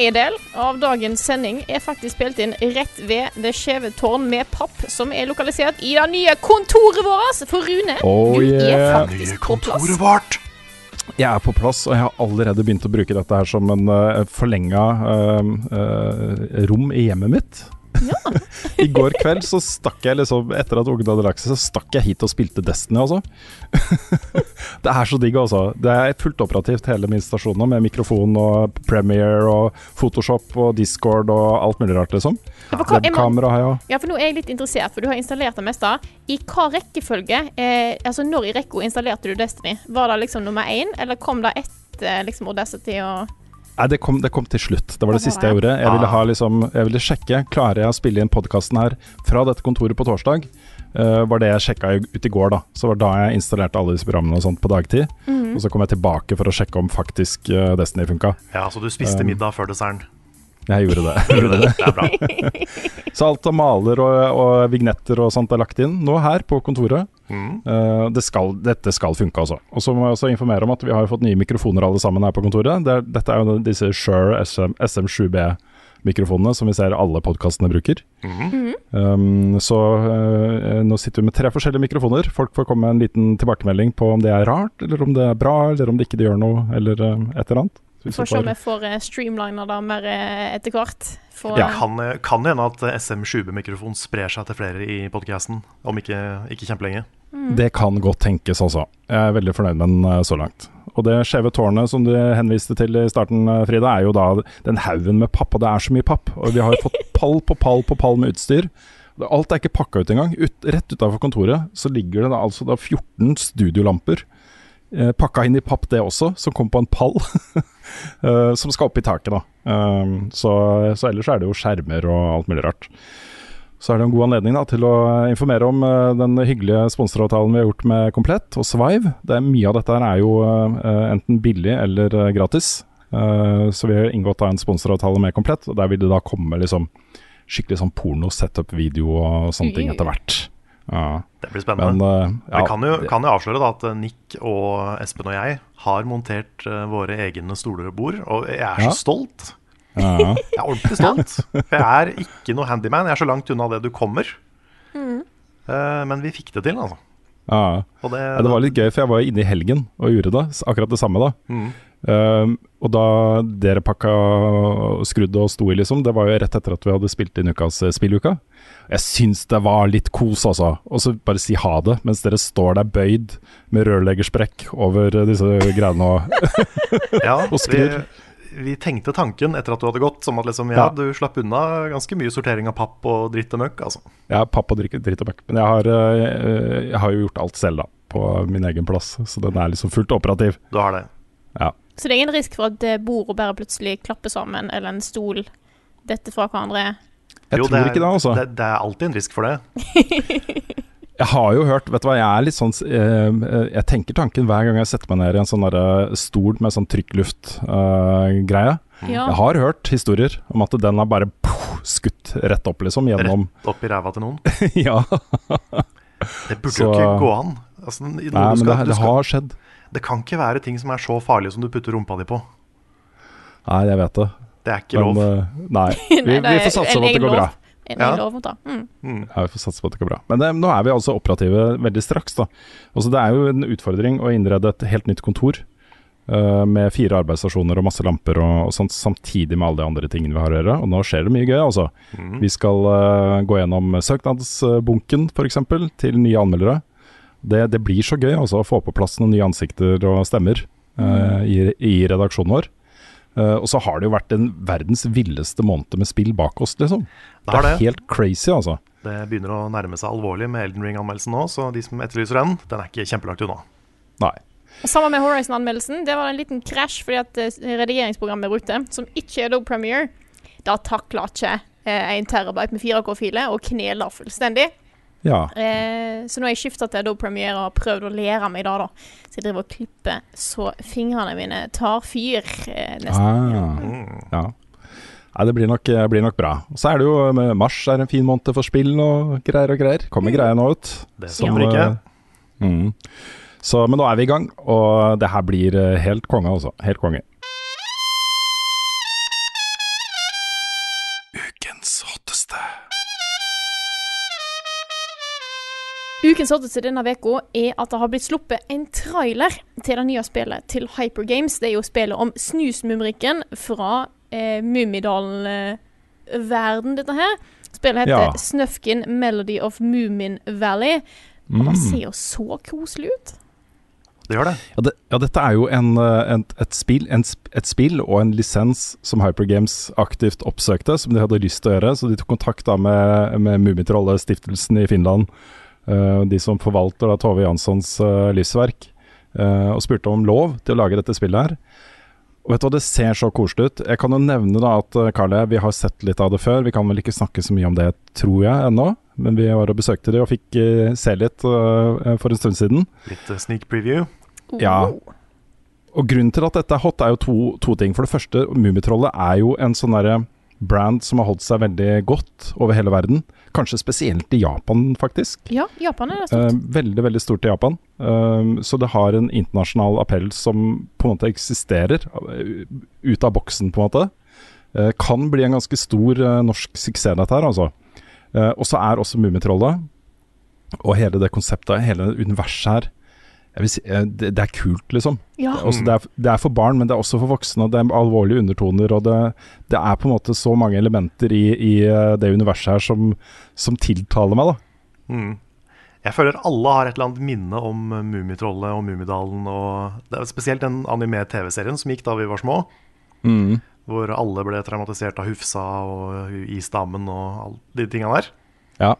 Tredjedel av dagens sending er faktisk spilt inn rett ved Det skjeve tårn med papp, som er lokalisert i det nye kontoret vårt. For Rune, Oh, du er faktisk på plass. vårt! Jeg er på plass, og jeg har allerede begynt å bruke dette her som en uh, forlenga rom i hjemmet mitt. I går kveld så stakk jeg liksom Etter at ungene hadde lagt seg, så stakk jeg hit og spilte Destiny, altså. det er så digg, altså. Det er fullt operativt hele min stasjon nå, med mikrofon og Premiere og Photoshop og Discord og alt mulig rart, liksom. Ja, Webkamera har jeg òg. Ja, for nå er jeg litt interessert, for du har installert det meste. I hva rekkefølge, eh, altså når i rekka installerte du Destiny? Var det liksom nummer én, eller kom det etter liksom Audacity og Nei, det kom, det kom til slutt. Det var det Det siste jeg gjorde. Jeg ville, Ah. ha liksom, jeg ville sjekke Klarer jeg å spille inn podkasten her fra dette kontoret på torsdag. Uh, var det jeg sjekka ut i går, da. Så var det da jeg installerte alle disse programmene og sånt på dagtid. Mhm. Og så kom jeg tilbake for å sjekke om faktisk uh, Destiny funka. Ja, så du spiste Um, middag før desserten. Jeg gjorde det. Gjorde det? Det er bra. Så alt av maler og, og vignetter og sånt er lagt inn nå her på kontoret. Mm. Uh, det skal, dette skal funke, altså. Og så må jeg også informere om at vi har fått nye mikrofoner alle sammen her på kontoret. Det er, dette er jo disse Shure SM, SM7B-mikrofonene som vi ser alle podkastene bruker. Mhm. Um, så uh, nå sitter vi med tre forskjellige mikrofoner. Folk får komme med en liten tilbakemelding på om det er rart, eller om det er bra, eller om det ikke gjør noe, eller uh, et eller annet. Får se om vi får streamlina streamliner det mer eh, etter hvert. For, Ja, eh, Kan, kan det hende at SM20-mikrofon sprer seg til flere i podkasten om ikke, ikke kjempelenge. Det kan godt tenkes, altså. Jeg er veldig fornøyd med den eh, så langt. Og det skjeve tårnet som du henviste til i starten, eh, Frida, er jo da den haugen med papp. Og det er så mye papp. Og vi har jo fått pall på pall på pall med utstyr. Alt er ikke pakka ut engang. Ut, rett utafor kontoret så ligger det da altså da 14 studiolamper. Eh, pakka inn i papp, det også, som kom på en pall. eh, som skal opp i taket, da. Um, så, så ellers er det jo skjermer og alt mulig rart. Så er det en god anledning da, til å informere om uh, den hyggelige sponsoravtalen vi har gjort med Komplett og Svive. Det mye av dette her er jo enten billig eller gratis. Så vi har inngått da en sponsoravtale med Komplett, og der vil det da komme liksom skikkelig sånn porno-setup-video og sånne ting etter hvert. Ja. Det blir spennende. Men uh, ja, Vi kan jo, kan jo avsløre da at eh, Nick og Espen og jeg har montert uh, våre egne stoler og bord, og jeg er så Ja. stolt. ja. Jeg er ordentlig stolt. For jeg er ikke noe handyman. Jeg er så langt unna det du kommer. Eh, men vi fikk det til, altså. ja. Og det, Ja, det var litt gøy, for jeg var inne i helgen og gjorde det. Akkurat det samme da. Mm. Um, og da dere pakka skrudde og sto i, liksom, det var jo rett etter at vi hadde spilt inn ukas spilluka. Jeg syns det var litt kos, altså. Og så bare si ha det, mens dere står der bøyd med rørleggersprekk over eh, disse greiene og Ja, Og vi, skrur. vi tenkte tanken etter at du hadde gått, som at liksom, ja, Ja. du slapp unna ganske mye sortering av papp og dritt og møkk, altså. Ja, papp og dritt, og møkk. Men jeg har, eh, jeg har jo gjort alt selv, da. På min egen plass. Så den er liksom fullt operativ. Du har det. Ja. Så det er ingen risk for at eh, bordet bare plutselig klapper sammen, eller en stol detter fra hverandre. Jeg Jo, tror det er, ikke det, altså. Det, det er alltid en risk for det. Jeg har jo hørt Vet du hva, jeg er litt sånn eh, Jeg tenker tanken hver gang jeg setter meg ned i en sånn derre stol med sånn trykkluft-greie. Ja. Jeg har hørt historier om at den har bare poff, skutt rett opp, liksom, gjennom Rett Opp i ræva til noen. Ja. Det burde Så- jo ikke gå an. Altså, Nei, men skal, det, det skal, har skjedd. det kan ikke være ting som er så farlige som du putter rumpa di på. Nei, jeg vet det. Det er ikke Men lov. eh, nei. Vi, Nei, vi får satse på at det går lov. bra. En Ja. Mm. Mm. Ja, vi får satse på at det går bra. Men det, nå er vi altså operative veldig straks, da. Også det er jo en utfordring å innrede et helt nytt kontor. eh, med fire arbeidsstasjoner og masse lamper og, og sånt, samtidig med alle de andre tingene vi har å gjøre. Og nå skjer det mye gøy, altså. Mm. Vi skal uh, gå gjennom søknadsbunken, f.eks., til nye anmeldere. Det, det blir så gøy altså, å få på plass noen nye ansikter og stemmer uh, i, i redaksjonen vår. Eh, og så har det jo vært den verdens villeste måned med spill bak oss, liksom. Det er det. helt crazy, altså. Det begynner å nærme seg alvorlig med Elden Ring-anmeldelsen nå, så de som etterlyser den, den er ikke kjempelangt unna. Nei. Sammen med Horizon-anmeldelsen. Det var en liten krasj fordi at eh, redigeringsprogrammet Rute brukte, som ikke er Adobe Premiere, da takla ikke eh, en terabyte med 4K-filer og kneler fullstendig. Ja. Eh, så nå har jeg skifta til Adobe Premiere og har prøvd å lære meg det, da. Så jeg driver og klipper så fingrene mine tar fyr, eh, nesten. Ah, ja. Nei, det blir nok, eh, blir nok bra. Og så er det jo med Mars er en fin måned for spill og greier og greier. Kommer greier nå ut. Det Som, ja. ikke. eh, Mm. Så, men nå er vi i gang, og det her blir eh, helt konge, altså. Helt konge. Ukens hotteste denne uka er at det har blitt sluppet en trailer til det nye spillet til Hyper Games. Det er jo spillet om snusmumrikken fra eh, Mummidalen-verden, dette her. Spillet heter Ja. Snøfkin Melody of Moomin Valley. Og Mm. det ser jo så koselig ut. Det gjør det. Ja, det, ja, dette er jo en, eh, en, et, spill, en, et spill og en lisens som Hypergames aktivt oppsøkte, som de hadde lyst til å gjøre. Så de tok kontakt da med, med Mummitrollet-stiftelsen i Finland, de som forvalter da Tove Janssons eh, livsverk, eh, og spurte om lov til å lage dette spillet her. Og vet du hva, Det ser så koselig ut. Jeg kan jo nevne da at eh, Karle, vi har sett litt av det før. Vi kan vel ikke snakke så mye om det, tror jeg, ennå. Men vi var og besøkte det og fikk eh, se litt eh, for en stund siden. Litt eh, sneak preview. Ja. Og grunnen til at dette er hot, er jo to, to ting. For det første, Mummitrollet er jo en sånn derre brand som har holdt seg veldig godt over hele verden. Kanskje spesielt i Japan, faktisk. Ja, Japan er det Eh, stort. veldig, veldig stort i Japan. Eh, så det har en internasjonal appell som på en måte eksisterer eh, ut av boksen, på en måte. Eh, kan bli en ganske stor eh, norsk suksess, dette her, altså. Eh, og så er også Mummitrollet og hele det konseptet, hele universet her si, eh, det, det er kult, liksom. Ja. Det er også, det, er, det er for barn, men det er også for voksne. og Det er alvorlige undertoner. og Det, det er på en måte så mange elementer i, i eh, det universet her som, som tiltaler meg. da. Mm. Jeg føler alle har et eller annet minne om eh, Mummitrollet og Mummidalen. Og det er spesielt den anime-TV-serien som gikk da vi var små. Hvor alle ble traumatisert av Hufsa og Isdamen og alle de tinga der. Ja.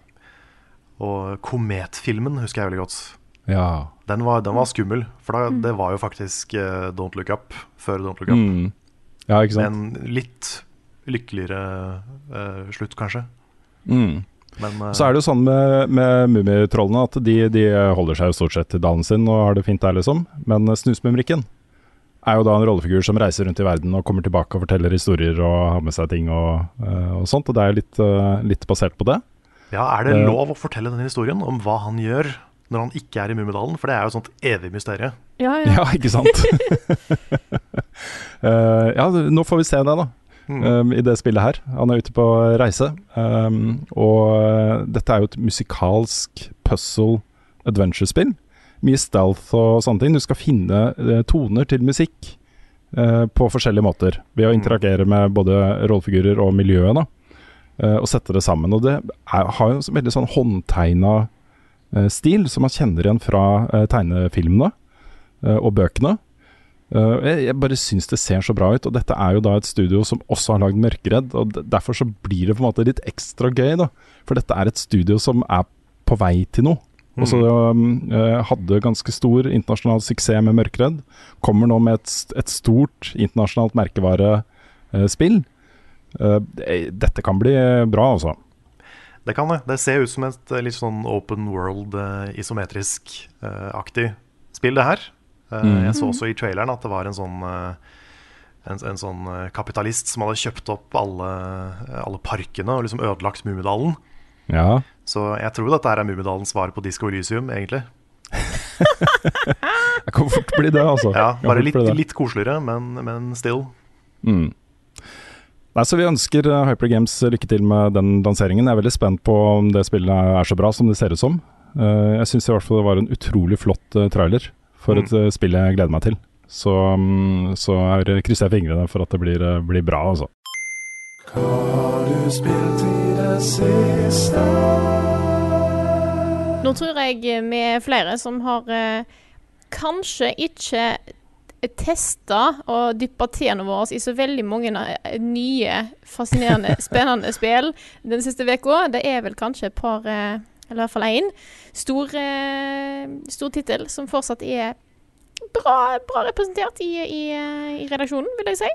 Og Kometfilmen husker jeg veldig godt. Ja. Den var, den var skummel, for da, det var jo faktisk uh, Don't Look Up før Don't Look Up. Mm. Ja, ikke sant. Men litt lykkeligere uh, slutt, kanskje. Mm. Men uh, Så er det jo sånn med, med mummitrollene at de, de holder seg jo stort sett til dalen sin og har det fint der, liksom. Men Snusmumrikken er jo da en rollefigur som reiser rundt i verden og kommer tilbake og forteller historier og har med seg ting og, og sånt. Og det er litt, eh, litt basert på det. ja, er det lov å fortelle den historien om hva han gjør når han ikke er i Mummidalen? For det er jo et sånt evig mysterium. Ja, ja. Ja, ikke sant? uh, ja, nå får vi se det, da. Mm. um, I det spillet her. Han er ute på reise. Um, og uh, dette er jo et musikalsk puzzle adventure-spill. Mye stealth og sånne ting. Du skal finne uh, toner til musikk uh, på forskjellige måter. Ved å interagere med både rollefigurer og miljøet. da uh, Og sette det sammen. Og det er, har jo en veldig sånn håndtegna stil, som man kjenner igjen fra uh, tegnefilmene uh, og bøkene. Jeg, bare syns det ser så bra ut, og dette er jo da et studio som også har lagd Mørkeredd. og Derfor så blir det på en måte litt ekstra gøy, da. For dette er et studio som er på vei til noe. Og så um, uh, hadde ganske stor internasjonal suksess med Mørkeredd. Kommer nå med et, et stort internasjonalt merkevarespill. Dette kan bli bra, altså. Det kan det. Det ser ut som et eh, litt sånn open world, eh, isometrisk-aktig spill, det her. Mm. Jeg så også i traileren at det var en sånn eh, en, en sånn eh, kapitalist som hadde kjøpt opp alle, eh, alle parkene og liksom ødelagt Mummidalen. Ja. Så jeg tror dette er Mummidalens svar på Disco Elysium, egentlig. jeg kan fort bli det, altså. Ja, Bare litt, litt koseligere, men, men still. Mm. Nei, så Vi ønsker uh, Hyper Games lykke til med den lanseringen. Jeg er veldig spent på om det spillet er så bra som det ser ut som. Uh, jeg syns i hvert fall det var en utrolig flott uh, trailer for et mm. spill jeg gleder meg til. Så, um, så er, krysser jeg fingrene for at det blir, blir bra, altså. Nå tror jeg vi er flere som har eh, kanskje ikke testa og dyppa tærne våre i så veldig mange eh, nye, fascinerende, spennende spill den siste uka. Det er vel kanskje et par, eh, eller i hvert fall én, stor, eh, stor tittel som fortsatt er bra, bra representert i, i, eh, i redaksjonen, vil jeg si.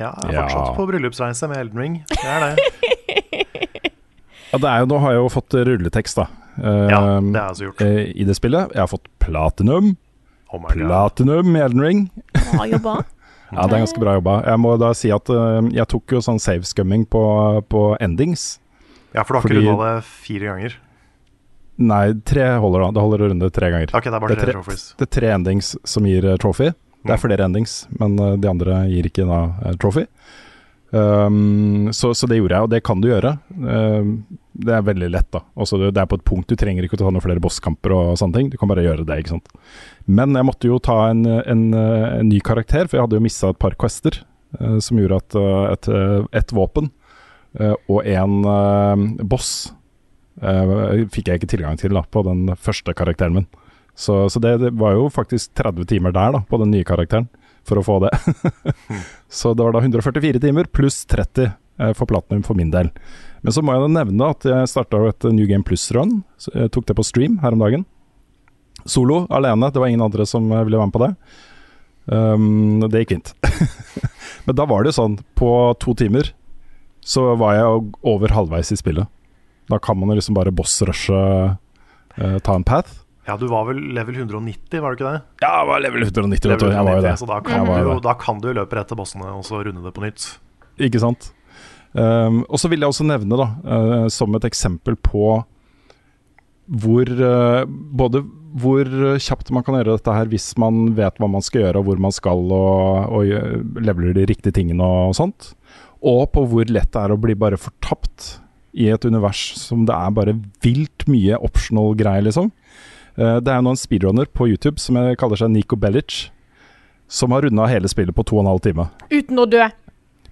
Ja, jeg er Ja. fortsatt på bryllupsreise med Elden Ring. Det er det. Ja, det er jo, nå har jeg jo fått rulletekst, da. uh, Ja, det har jeg også gjort. eh, I det spillet. Jeg har fått platinum. Oh. Platinum i Elden Ring. Bra jobba. Ja, det er ganske bra jobba. Jeg må da si at uh, jeg tok jo sånn save-scumming på, på endings. Ja, for du har Fordi- ikke runda det fire ganger? Nei, tre holder da. Det holder å runde tre ganger. Okay, det er bare Det er tre tre- Det er tre endings som gir eh, trophy. Det er Mm. flere endings, men eh, de andre gir ikke da trophy. Um, så, så det gjorde jeg, og det kan du gjøre. Um, det er veldig lett, da. Også det, er på et punkt du trenger ikke å ta noen flere bosskamper og sånne ting. Du kan bare gjøre det, ikke sant. Men jeg måtte jo ta en, en, en ny karakter, for jeg hadde jo mista et par quester. eh, som gjorde at eh, et, eh, et våpen eh, og en eh, boss eh, fikk jeg ikke tilgang til da, på den første karakteren min. Så, så det, det var jo faktisk 30 timer der da, på den nye karakteren for å få det. så det var da 144 timer pluss 30 eh, for platinum for min del. Men så må jeg da nevne at jeg starta et New Game Plus-run. Tok det på stream her om dagen. Solo, alene. Det var ingen andre som eh, ville være med på det. Um, det gikk fint. Men da var det jo sånn, på to timer så var jeg over halvveis i spillet. Da kan man liksom bare boss-rushe, uh, ta en path. Ja, du var vel level 190, var du ikke det? Ja, jeg var level 190, vet du. Jeg var jo det. Så da kan, mm jo du, da kan du løpe rett til bossene og så runde det på nytt. Ikke sant? Um, og så vil jeg også nevne, da, uh, som et eksempel på hvor uh, Både hvor kjapt man kan gjøre dette her hvis man vet hva man skal gjøre, og hvor man skal, og, og leveler de riktige tingene og sånt. Og på hvor lett det er å bli bare fortapt i et univers som det er bare vilt mye optional greier, liksom. Uh, det er jo nå en speedrunner på YouTube som kaller seg Nico Bellic, som har runda hele spillet på to og en halv time. Uten å dø.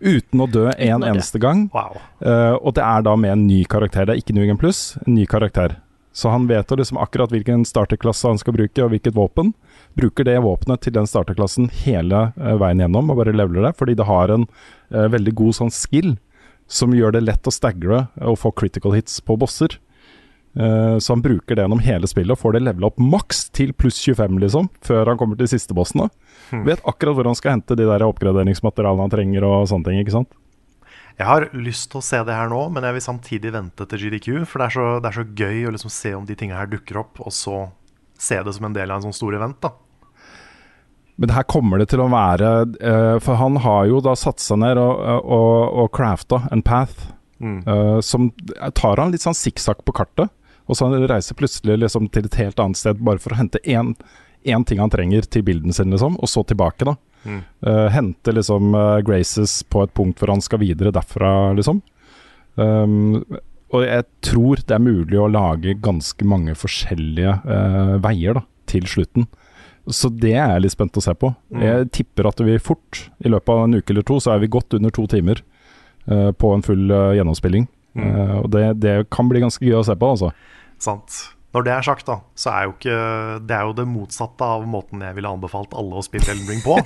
Uten å dø en eneste gang. Wow. Uh, og det er da med en ny karakter. Det er ikke Nugen pluss, en ny karakter. Så han vet liksom akkurat hvilken starterklasse han skal bruke, og hvilket våpen. Bruker det våpenet til den starterklassen hele uh, veien gjennom, og bare leveler det. Fordi det har en uh, veldig god sånn skill som gjør det lett å stagre og få critical hits på bosser. Eh, så han bruker det gjennom hele spillet og får det levela opp maks til pluss 25, liksom, før han kommer til siste bossen. da. Vet akkurat hvor han skal hente de der oppgraderingsmaterialene han trenger og sånne ting, ikke sant. Jeg har lyst til å se det her nå, men jeg vil samtidig vente til GDQ. For det er så, det er så gøy å liksom se om de tinga her dukker opp, og så se det som en del av en sånn stor event. da. Men her kommer det til å være eh, For han har jo da satt seg ned og, og, og crafta en path Mm. som tar han litt sånn sikksakk på kartet. Og så han reiser plutselig liksom til et helt annet sted bare for å hente én, én ting han trenger til bilden sin, liksom, og så tilbake, da. Mm. Uh, hente liksom uh, Graces på et punkt hvor han skal videre derfra, liksom. Um, og jeg tror det er mulig å lage ganske mange forskjellige uh, veier da, til slutten. Så det er jeg litt spent å se på. Mm. Jeg tipper at vi fort, i løpet av en uke eller to, så er vi godt under to timer uh, på en full uh, gjennomspilling. Mm. Eh, og det, det kan bli ganske gøy å se på, altså. Sant. Når det er sagt, da, så er jo ikke Det er jo det motsatte av måten jeg ville anbefalt alle å spille Elden Ring på.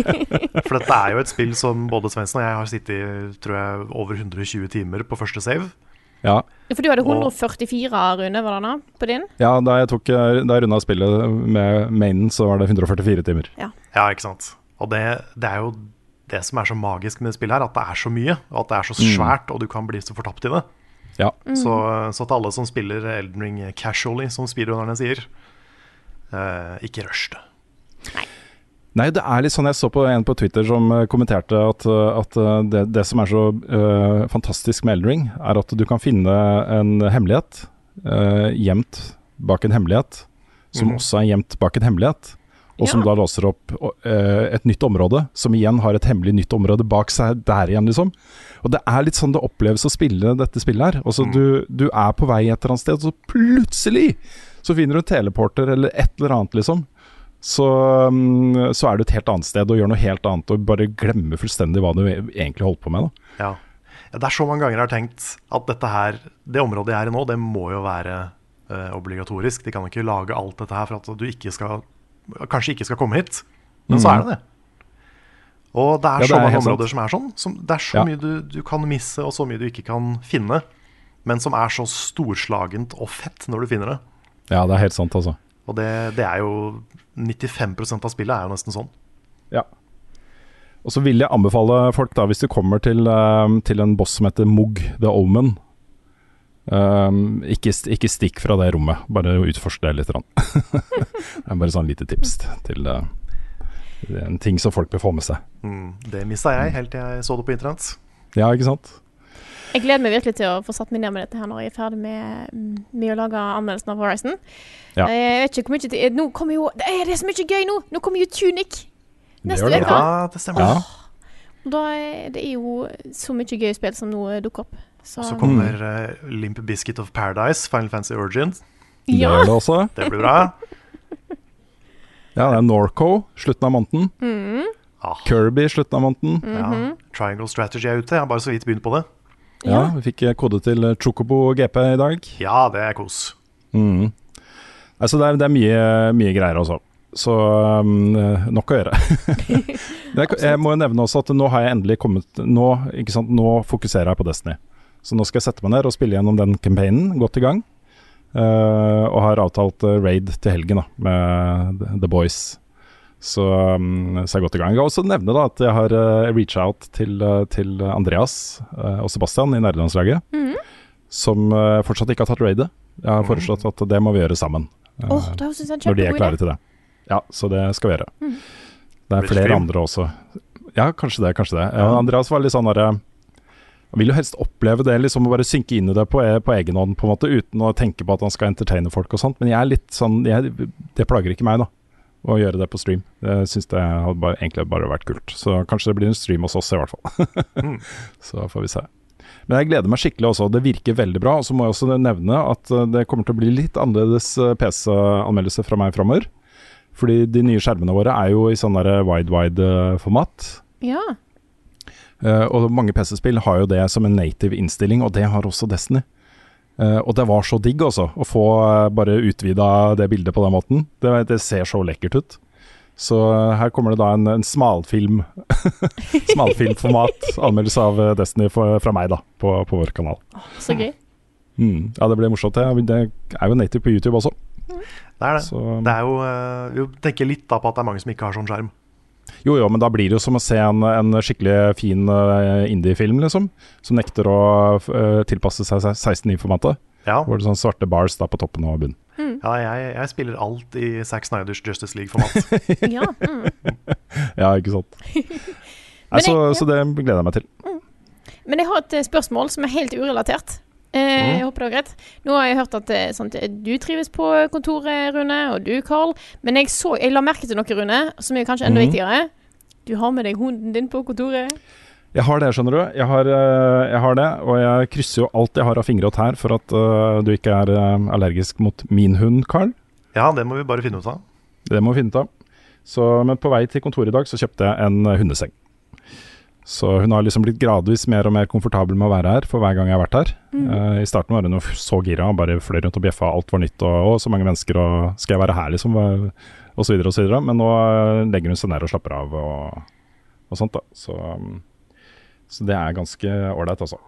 For dette er jo et spill som både Svendsen og jeg har sittet i tror jeg, over 120 timer på første save. Ja, For du hadde Og- 144, Rune, var det da, på din? ja da jeg tok eh, Da jeg runda spillet med mainen, så var det 144 timer. Ja, ikke sant. Og det, det er jo det som er så magisk med det spillet her, at det er så mye. Og at det er så svært, og du kan bli så fortapt i det. Ja. Så, så til alle som spiller Elden Ring casually, som speedrunnerne sier, eh, ikke rush det. Nei, det er litt sånn Jeg så på en på Twitter som eh, kommenterte at, eh, at eh, det, det som er så uh, fantastisk med Elden Ring, er at du kan finne en hemmelighet eh, gjemt bak en hemmelighet, som mm. også er gjemt bak en hemmelighet. Og som Ja. da låser opp eh, et nytt område, som igjen har et hemmelig nytt område bak seg der igjen, liksom. Og det er litt sånn det oppleves å spille dette spillet her. Altså, Mm. du, du er på vei et eller annet sted, og så plutselig så finner du en teleporter eller et eller annet, liksom. Så, mm, så er du et helt annet sted og gjør noe helt annet og bare glemmer fullstendig hva du egentlig holdt på med. Da. Ja. Ja, Det er så mange ganger jeg har tenkt at dette her, det området jeg er i nå, det må jo være eh, obligatorisk. De kan ikke lage alt dette her for at du ikke skal, kanskje ikke skal komme hit. Men så er det det. Og det er Ja, så mange helt sant. områder som er sånn. Som, det er så Ja. mye du, du kan misse, og så mye du ikke kan finne. Men som er så storslagent og fett når du finner det. Ja, det er helt sant, altså. Og det, det er jo 95% av spillet er jo nesten sånn. Ja. Og så vil jeg anbefale folk, da, hvis du kommer til, eh, til en boss som heter Mugg the Omen ehm, ikke, ikke stikk fra det rommet, bare utforsk det litt. det er bare sånn lite tips til uh, en ting som folk bør få med seg. Mm, det mista jeg helt til jeg så det på internett. Ja, ikke sant? Jeg gleder meg virkelig til å få satt meg ned med dette her når jeg er ferdig med, med å lage anmeldelsen av Horizon. Ja. Jeg vet ikke hvor mye til, Nå kommer jo Det er, så mye gøy nå! Nå kommer jo Tunic! Neste uke. Ja, det stemmer. Ja. Da er, det er jo så mye gøy spill som nå dukker opp. Så, Så kommer uh, Limp Biscuit of Paradise, Final Fantasy Origins. Ja. Det, det. Det blir bra. Ja, det er Norco slutten av måneden. Mm, Ah, Kirby slutten av måneden. ja. Triangle Strategy er ute. Jeg har bare så vidt begynt på det. Ja, Ja. vi fikk eh, kode til eh, Chocobo GP i dag. Ja, det er kos. Mm. Altså det er, det er mye, mye greier, altså. Så um, nok å gjøre. Jeg, jeg må jo nevne også at nå har jeg endelig kommet Nå, ikke sant, nå fokuserer jeg på Destiny. Så nå skal jeg sette meg ned og spille gjennom den campaignen, godt i gang. Uh, og har avtalt eh, raid til helgen da, med The- Boys. Så, um, så jeg er godt i gang. Jeg kan også nevne da at jeg har uh, reacha out til, eh, til Andreas uh, og Sebastian i nerdelandslaget, Mhm. som uh, fortsatt ikke har tatt raidet. Jeg har foreslått at det må vi gjøre sammen. Uh, oh, når de er klare til det. Ja, så det skal vi gjøre. Mm. Det er flere andre også. Ja, kanskje det. kanskje det. Ja. Andreas var litt sånn derre vil jo helst oppleve det, liksom å bare synke inn i det på, e- på egen hånd, på en måte, uten å tenke på at han skal entertaine folk og sånt. Men jeg er litt sånn jeg, Det plager ikke meg, da. Å gjøre det på stream. Jeg syns det hadde bare, egentlig bare vært kult. Så kanskje det blir en stream hos oss, i hvert fall. Mm. Så får vi se. Men jeg gleder meg skikkelig også. Det virker veldig bra. Og så må jeg også nevne at eh, det kommer til å bli litt annerledes eh, PC-anmeldelse fra meg framover. Fordi de nye skjermene våre er jo i sånn wide-wide-format. Ja. Eh, og mange PC-spill har jo det som en native innstilling, og det har også Destiny. Eh, og det var så digg, altså, å få eh, bare utvida det bildet på den måten. Det, det ser så lekkert ut. Så her kommer det da en, en smalfilm Smalfilmformat anmeldelse av Destiny for, fra meg, da, på, på vår kanal. Så gøy. Mm. Ja, det blir morsomt. Det, det er jo native på YouTube også. Det er det. Så, Det er jo Vi tenker litt da på at det er mange som ikke har sånn skjerm. Jo jo, men da blir det jo som å se en, en skikkelig fin eh, indie-film, liksom. Som nekter å uh, tilpasse seg 16.9-formatet. Ja, Hvor det er sånn svarte bars da på toppen og bunnen. ja jeg, jeg spiller alt i Zack Snyders Justice League-format. Ja. Mm. Ja, ikke sant. Nei, så, jeg- så det gleder jeg meg til. Men jeg har et eh, spørsmål som er helt urelatert. Eh, Jeg håper det var greit. Nå har jeg hørt at eh, sant, du trives på kontoret, Rune, og du, Carl. Men jeg, så, jeg la merke til noe, Rune, som er kanskje enda mm. viktigere. Du har med deg hunden din på kontoret. Jeg har det, skjønner du. Jeg har, eh, jeg har det, og jeg krysser jo alt jeg har av fingre og tær for at uh, du ikke er allergisk mot min hund, Carl. Ja, det må vi bare finne ut av. Det må vi finne ut av. Så, men på vei til kontoret i dag så kjøpte jeg en hundeseng. Så hun har liksom blitt gradvis mer og mer komfortabel med å være her for hver gang jeg har vært her. Eh, I starten var hun jo så gira, bare fløy rundt og bjeffa, alt var nytt og, og så mange mennesker og skal jeg være her liksom, og og så videre og så videre. Men nå eh, legger hun seg ned og slapper av og, og sånt da. Så, um, så det er ganske ålreit, altså.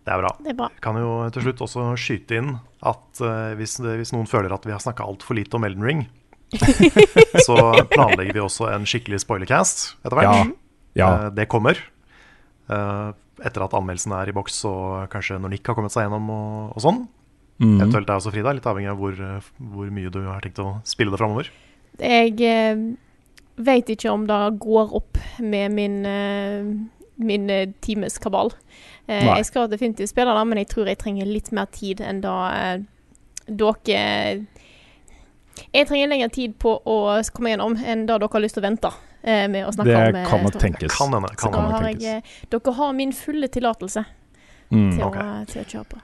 Det er bra. Det er bra. Jeg kan jo til slutt også skyte inn at uh, hvis, hvis noen føler at vi har snakka altfor lite om Elden Ring, så planlegger vi også en skikkelig spoilercast etter hvert. Ja. Ja. Eh, det kommer. Eh, etter at anmeldelsen er i boks og kanskje når Nick har kommet seg gjennom og, og sånn. Mm. Eventuelt deg også, Frida. Litt avhengig av hvor, eh, hvor mye du har tenkt å spille det framover. Jeg eh, vet ikke om det går opp med min, min times kabal. Eh, Nei. jeg skal definitivt spille det, men jeg tror jeg trenger litt mer tid enn da eh, dere Jeg trenger lengre tid på å komme gjennom enn da dere har lyst til å vente med å snakke Det om. Det kan nok tenkes. Kan hende. Kan da har jeg, eh, dere har min fulle tillatelse Mm. til, okay. til å kjøre på.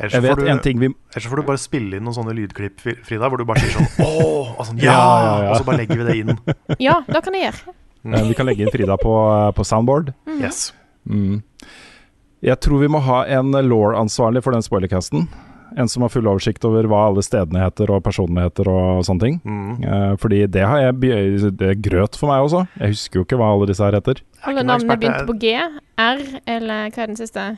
Ellers Jeg vet du- en ting vi Ellers får du bare spille inn noen sånne lydklipp, Frida, hvor du bare sier sånn åh, og sånn ja, Ja, ja, ja. og så bare legger vi det inn. Ja, det kan jeg gjøre. eh, Vi kan legge inn Frida på, på soundboard. Mm. Yes. Mm. Jeg tror vi må ha en law-ansvarlig for den spoilercasten. En som har full oversikt over hva alle stedene heter og personene heter og sånne ting. Mm. Uh, fordi det har jeg Det er grøt for meg også. Jeg husker jo ikke hva alle disse her heter. Alle navnene begynte på G. R, eller hva er den siste?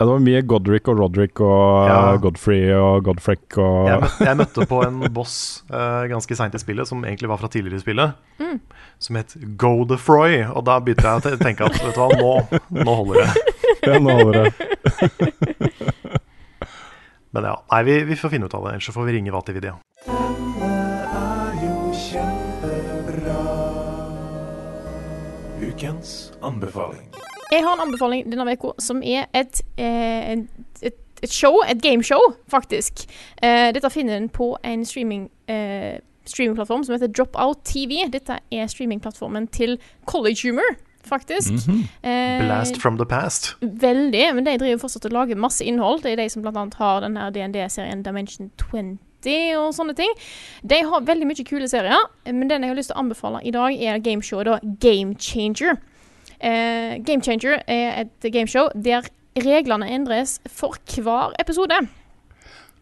Ja, det var mye Godric og Roderick og Ja. Godfrey og Godfreck og Jeg, møtte, jeg møtte på en boss uh, ganske seint i spillet, som egentlig var fra tidligere i spillet, Mm. som het Godefroy. Og da begynte jeg å tenke at vet du hva, nå, nå holder det. Ja, nå holder det. Men ja, nei, vi, vi får finne ut av det, ellers så får vi ringe Vatividia. Ukens anbefaling. Jeg har en anbefaling denne uka som er et, eh, et, et show, et gameshow, faktisk. Eh, dette finner en på en streaming, eh, streamingplattform som heter Dropout TV. Dette er streamingplattformen til College Humor, faktisk. Eh, Blast from the past. Veldig, men de driver fortsatt og lager masse innhold. Det er de som annet har den her DND-serien Dimension 20 og sånne ting. De har veldig mye kule serier, men den jeg har lyst til å anbefale i dag, er gameshowet da Game Changer. Eh, Game Changer er et gameshow der reglene endres for hver episode.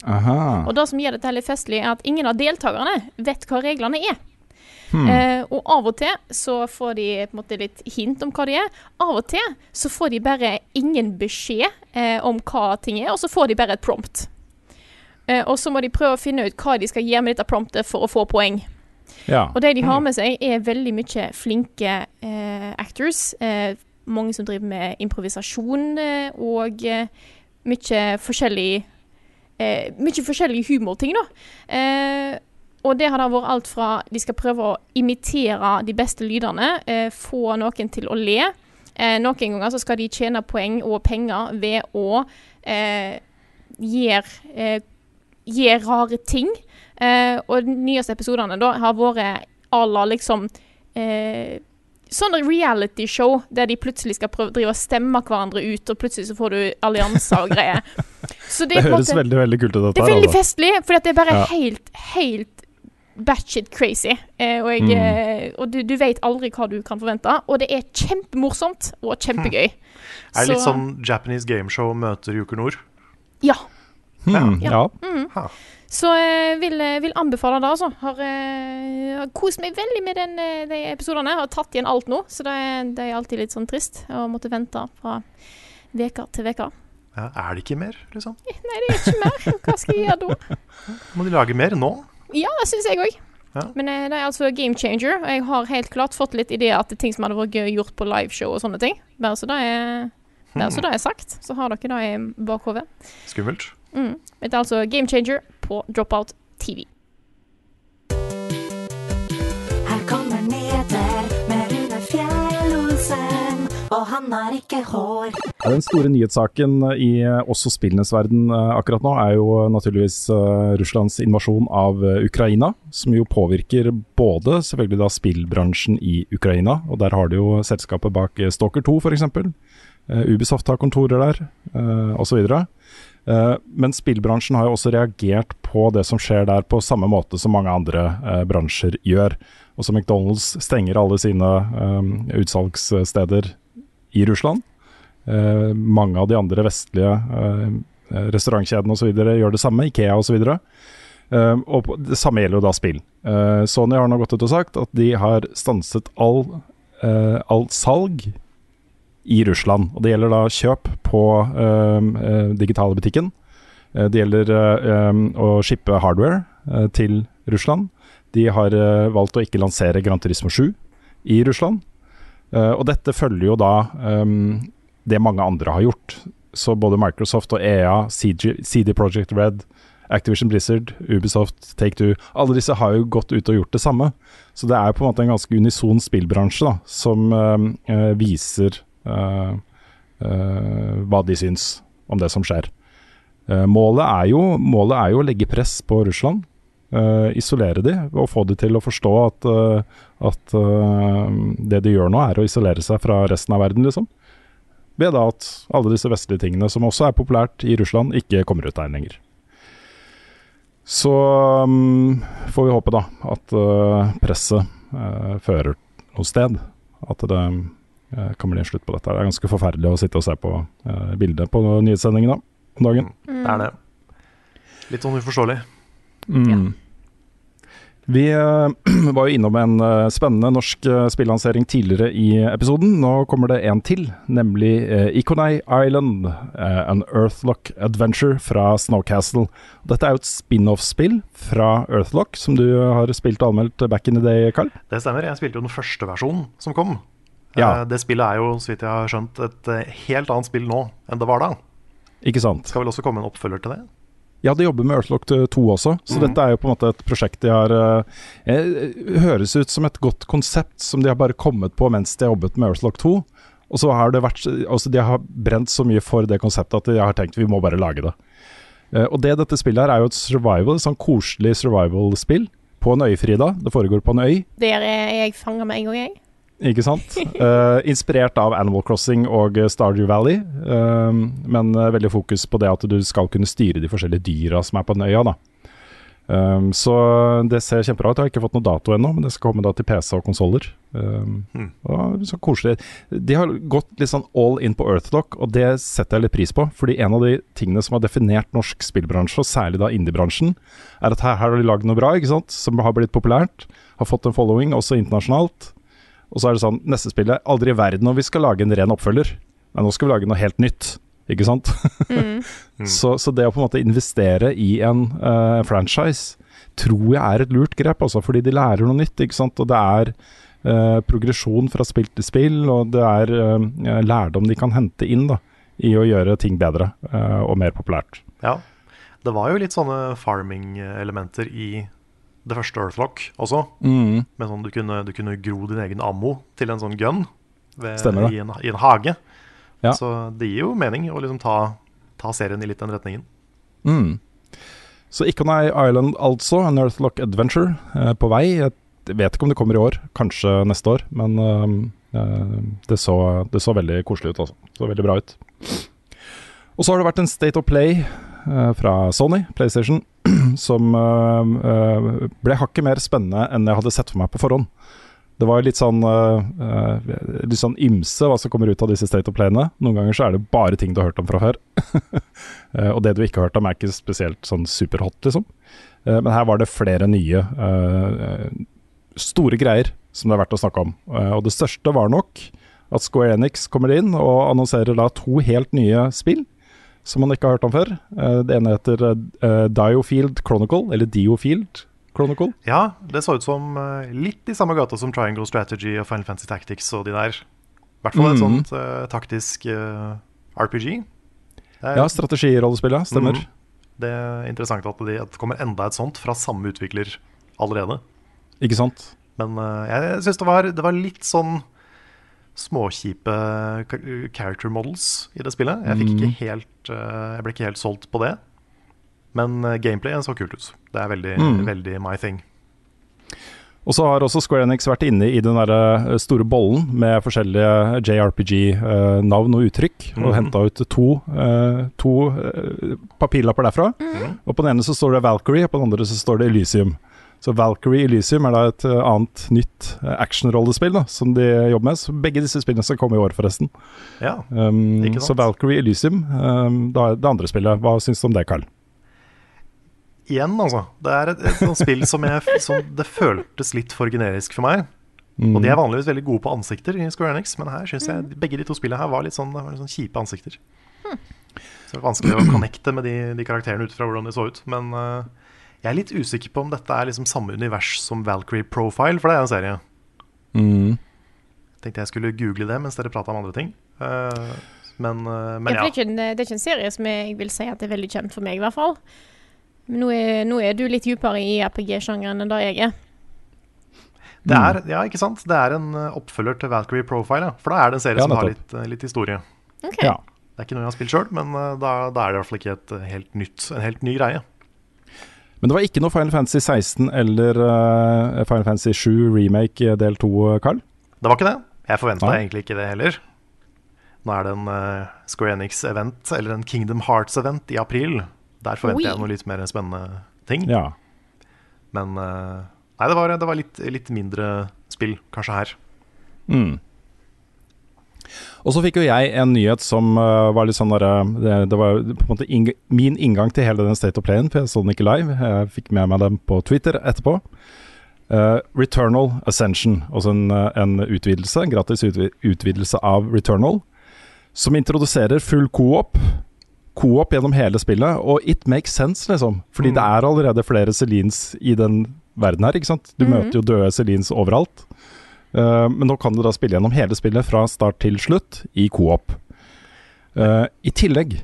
Aha. Og det som gjør dette litt festlig, er at ingen av deltakerne vet hva reglene er. Hmm. Eh, og av og til så får de på en måte litt hint om hva de er. Av og til så får de bare ingen beskjed eh, om hva ting er, og så får de bare et prompt. Eh, og så må de prøve å finne ut hva de skal gjøre med dette promptet for å få poeng. Ja. Og det de har med seg, er veldig mye flinke eh, actors. Eh, mange som driver med improvisasjon eh, og mye forskjellig eh, Mye forskjellige humorting, da. Og det har da vært alt fra de skal prøve å imitere de beste lydene, eh, få noen til å le. Eh, noen ganger så skal de tjene poeng og penger ved å eh, gjøre eh, gjør rare ting. Eh, og de nyeste episodene da har vært à la liksom eh, Sånne reality-show der de plutselig skal prøve drive og stemme hverandre ut, og plutselig så får du allianser og greier. Så Det er høres måte- veldig veldig kult ut, det er veldig festlig, for det er bare Ja. helt, helt batshit crazy. Eh, og jeg, Mm. eh, og du, du vet aldri hva du kan forvente. Og det er kjempemorsomt og kjempegøy. Er det litt Så- sånn Japanese gameshow møter Joker Nord? Ja. Hmm, ja. Mm. Så jeg vil, eh, vil anbefale det, altså. Har, eh, har kost meg veldig med den, eh, de episodene. Har tatt igjen alt nå, så det det er alltid litt sånn trist å måtte vente fra uke til uke. Ja, er det ikke mer, liksom? Nei, det er ikke mer. Hva skal jeg gjøre da? Må de lage mer nå? Ja, det syns jeg òg. Ja. Men eh, det er altså game changer, og jeg har helt klart fått litt ideer til ting som hadde vært gøy gjort på liveshow og sånne ting. Bare så det er, bare så det er sagt, så har dere det i bakhodet. Skummelt. Mm. Det er altså Game Changer på Dropout TV. Og han har ikke hår. Ja, Den store nyhetssaken i eh, også spillenes verden eh, akkurat nå er jo eh, naturligvis eh, Russlands invasjon av eh, Ukraina, som jo påvirker både selvfølgelig da spillbransjen i Ukraina, og der har du jo selskapet bak eh, Stalker 2 f.eks. Ubisoft har kontorer der, osv. Men spillbransjen har jo også reagert på det som skjer der, på samme måte som mange andre eh, bransjer gjør. Også McDonald's stenger alle sine eh, utsalgssteder i Russland. Eh, mange av de andre vestlige eh, restaurantkjedene osv. gjør det samme, Ikea osv. Eh, og det samme gjelder jo da spill. Eh, Sony har nå gått ut og sagt at de har stanset all, eh, all salg i Russland. Og det gjelder da kjøp på eh, eh, digitale butikken. Eh, det gjelder eh, å shippe hardware til Russland. De har valgt å ikke lansere Gran Turismo 7 i Russland. Eh, og dette følger jo da um, det mange andre har gjort. Så både Microsoft og EA, CG, CD Project Red, Activision Blizzard, Ubisoft, Take-Two Alle disse har jo gått ut og gjort det samme. Så det er på en måte en ganske unison spillbransje da, som eh, viser eh, eh, hva de syns om det som skjer. Målet, er jo, målet er jo å legge press på Russland. Eh, isolere de og få de til å forstå at, uh, at uh, det de gjør nå, er å isolere seg fra resten av verden, liksom. Ved da at alle disse vestlige tingene, som også er populært i Russland, ikke kommer ut der lenger. Så um, får vi håpe da at uh, presset uh, fører noe sted. At det uh, kan bli en slutt på dette. Det er ganske forferdelig å sitte og se på uh, bildet på nyhetssendingen da, om dagen. Det er det. Litt sånn uforståelig. Mm. Vi eh, var jo innom en eh, spennende norsk uh, spillansering tidligere i episoden. Nå kommer det en til, nemlig uh, Iconei Island. eh, an Earthlock Adventure fra Snowcastle. Dette er jo et spin-off-spill fra Earthlock, som du har spilt og anmeldt back in the day, Carl. Det stemmer. Jeg spilte jo den første versjonen som kom. Ja. Eh, Det spillet er jo, så vidt jeg har skjønt, et eh, helt annet spill nå enn det var da. Ikke sant? Skal vel også komme en oppfølger til det? Ja, de jobber med Earthlock 2 også, så Mhm. dette er jo på en måte et prosjekt de har eh, eh, Høres ut som et godt konsept som de har bare kommet på mens de har jobbet med Earthlock 2. Og så har det vært Altså, de har brent så mye for det konseptet at de har tenkt vi må bare lage det. Eh, og det dette spillet her er jo et survival, et sånn koselig survival-spill. På en øy, Frida. Det foregår på en øy. Der er jeg fanga med en gang, jeg. Ikke sant? Uh, inspirert av Animal Crossing og Stardew Valley, uh, men eh, veldig fokus på det at du skal kunne styre de forskjellige dyra som er på den øya. da. Um, så det ser kjempebra ut. Jeg har ikke fått noe dato ennå, men det skal komme da til PC og konsoller. Um, mm. så koselig. De har gått litt sånn all in på Earthdock, og det setter jeg litt pris på. Fordi en av de tingene som har definert norsk spillbransje, og særlig da indie-bransjen, er at her, her har de lagd noe bra, ikke sant? som har blitt populært. Har fått en following, også internasjonalt. Og så er det sånn, neste spillet Aldri i verden om vi skal lage en ren oppfølger. Nei, nå skal vi lage noe helt nytt, ikke sant? Mm. så, så det å på en måte investere i en uh, franchise tror jeg er et lurt grep, altså, fordi de lærer noe nytt, ikke sant. Og det er uh, progresjon fra spill til spill, og det er uh, lærdom de kan hente inn da, i å gjøre ting bedre eh, og mer populært. Ja. Det var jo litt sånne farming-elementer i det første Earthlock også. Mm. Med sånn du kunne, du kunne gro din egen ammo til en sånn gun ved, i, en, i en hage. Ja. Så det gir jo mening å liksom ta, ta serien i litt den retningen. Mm. Så Ikonai Island altså, en Earthlock Adventure eh, på vei. Jeg vet ikke om det kommer i år, kanskje neste år, men eh, eh, det, så, det så veldig koselig ut, altså. Så veldig bra ut. Og så har det vært en State of Play eh, fra Sony, PlayStation, som eh, eh, ble hakket mer spennende enn jeg hadde sett for meg på forhånd. Det var litt sånn, eh, litt sånn ymse hva som kommer ut av disse State of Playene. Noen ganger så er det bare ting du har hørt om fra før. Og det du ikke har hørt om, er ikke spesielt sånn superhot, liksom. Men her var det flere nye store greier som det er verdt å snakke om. Og det største var nok at Square Enix kommer inn og annonserer da to helt nye spill som man ikke har hørt om før. Eh, det ene heter eh, Diofield Chronicle, eller Diofield Chronicle. Ja, det så ut som eh, litt i samme gata som Triangle Strategy og Final Fantasy Tactics og de der. I hvert fall et mm. sånt uh, taktisk uh, RPG. Er- Ja, strategirollespill, stemmer. Mm. Det er interessant at det, kommer enda et sånt fra samme utvikler allerede. Ikke sant? Men uh, jeg syns det, det var litt sånn småkjipe character models i det spillet. Jeg, fikk Mm. ikke helt, eh, jeg ble ikke helt solgt på det. Men gameplayet så kult ut. Det er veldig, Mm. veldig my thing. Og så har også Square Enix vært inne i den der eh, store bollen med forskjellige JRPG-navn og uttrykk, og Mhm. henta ut to, eh, to eh, papirlapper derfra. Og på den ene så står det Valkyrie, og på den andre så står det Elysium. Så Valkyrie Elysium er da et eh, annet nytt eh, actionrollespill som de jobber med. Så begge disse spillene skal komme i år, forresten. Ja, Um, Ikke så? Valkyrie Elysium, um, da, det andre spillet, hva syns du om det, Carl? igjen, altså. Det er et, et spill som, jeg, som det føltes litt for generisk for meg. Og de er vanligvis veldig gode på ansikter i Square Enix, men her syns jeg begge de to spillene her var litt sånn, var litt sånn kjipe ansikter. Så det er vanskelig å connecte med de, de karakterene ut fra hvordan de så ut. Men eh, jeg er litt usikker på om dette er liksom samme univers som Valkyrie Profile, for det er en serie. Mm. Tenkte jeg skulle google det mens dere prata om andre ting. Eh, men, eh, men ja. det, er ikke en, det er ikke en serie som jeg vil si at er veldig kjent for meg, i hvert fall. Men nå er, nå er du litt dypere i RPG-sjangeren enn det jeg er. Det er, ja, ikke sant? Det er en eh, oppfølger til Valkyrie Profile, ja. For da er det en serie Ja, som har litt, eh, litt historie. Okay. Ja. Det er ikke noe jeg har spilt sjøl, men eh, da, da er det i hvert fall ikke et eh, helt nytt, en helt ny greie. Men det var ikke noe Final Fantasy 16 eller uh, Final Fantasy 7 remake del 2, Carl? Det var ikke det. Jeg forventa egentlig ikke det heller. Nå er det en uh, Square Enix-event, eller en Kingdom Hearts-event i april. Der forventer Oi. jeg noe litt mer spennende ting. Ja. Men uh, nei, det var, det var litt, litt mindre spill, kanskje her. Mm. Og så fikk jo jeg en nyhet som uh, var litt sånn derre det, det var på en måte ing min inngang til hele den State of Playen, for jeg så den ikke live. Jeg fikk med meg den på Twitter etterpå. Uh, Returnal Ascension, altså en, eh, en utvidelse, en gratis utvi utvidelse av Returnal, som introduserer full co-op. Co-op gjennom hele spillet, og it makes sense, liksom. Fordi det er allerede flere Celines i den verden her, ikke sant. Du Mhm. møter jo døde Celines overalt. Eh, men nå kan du da spille gjennom hele spillet fra start til slutt i co-op. Eh, I tillegg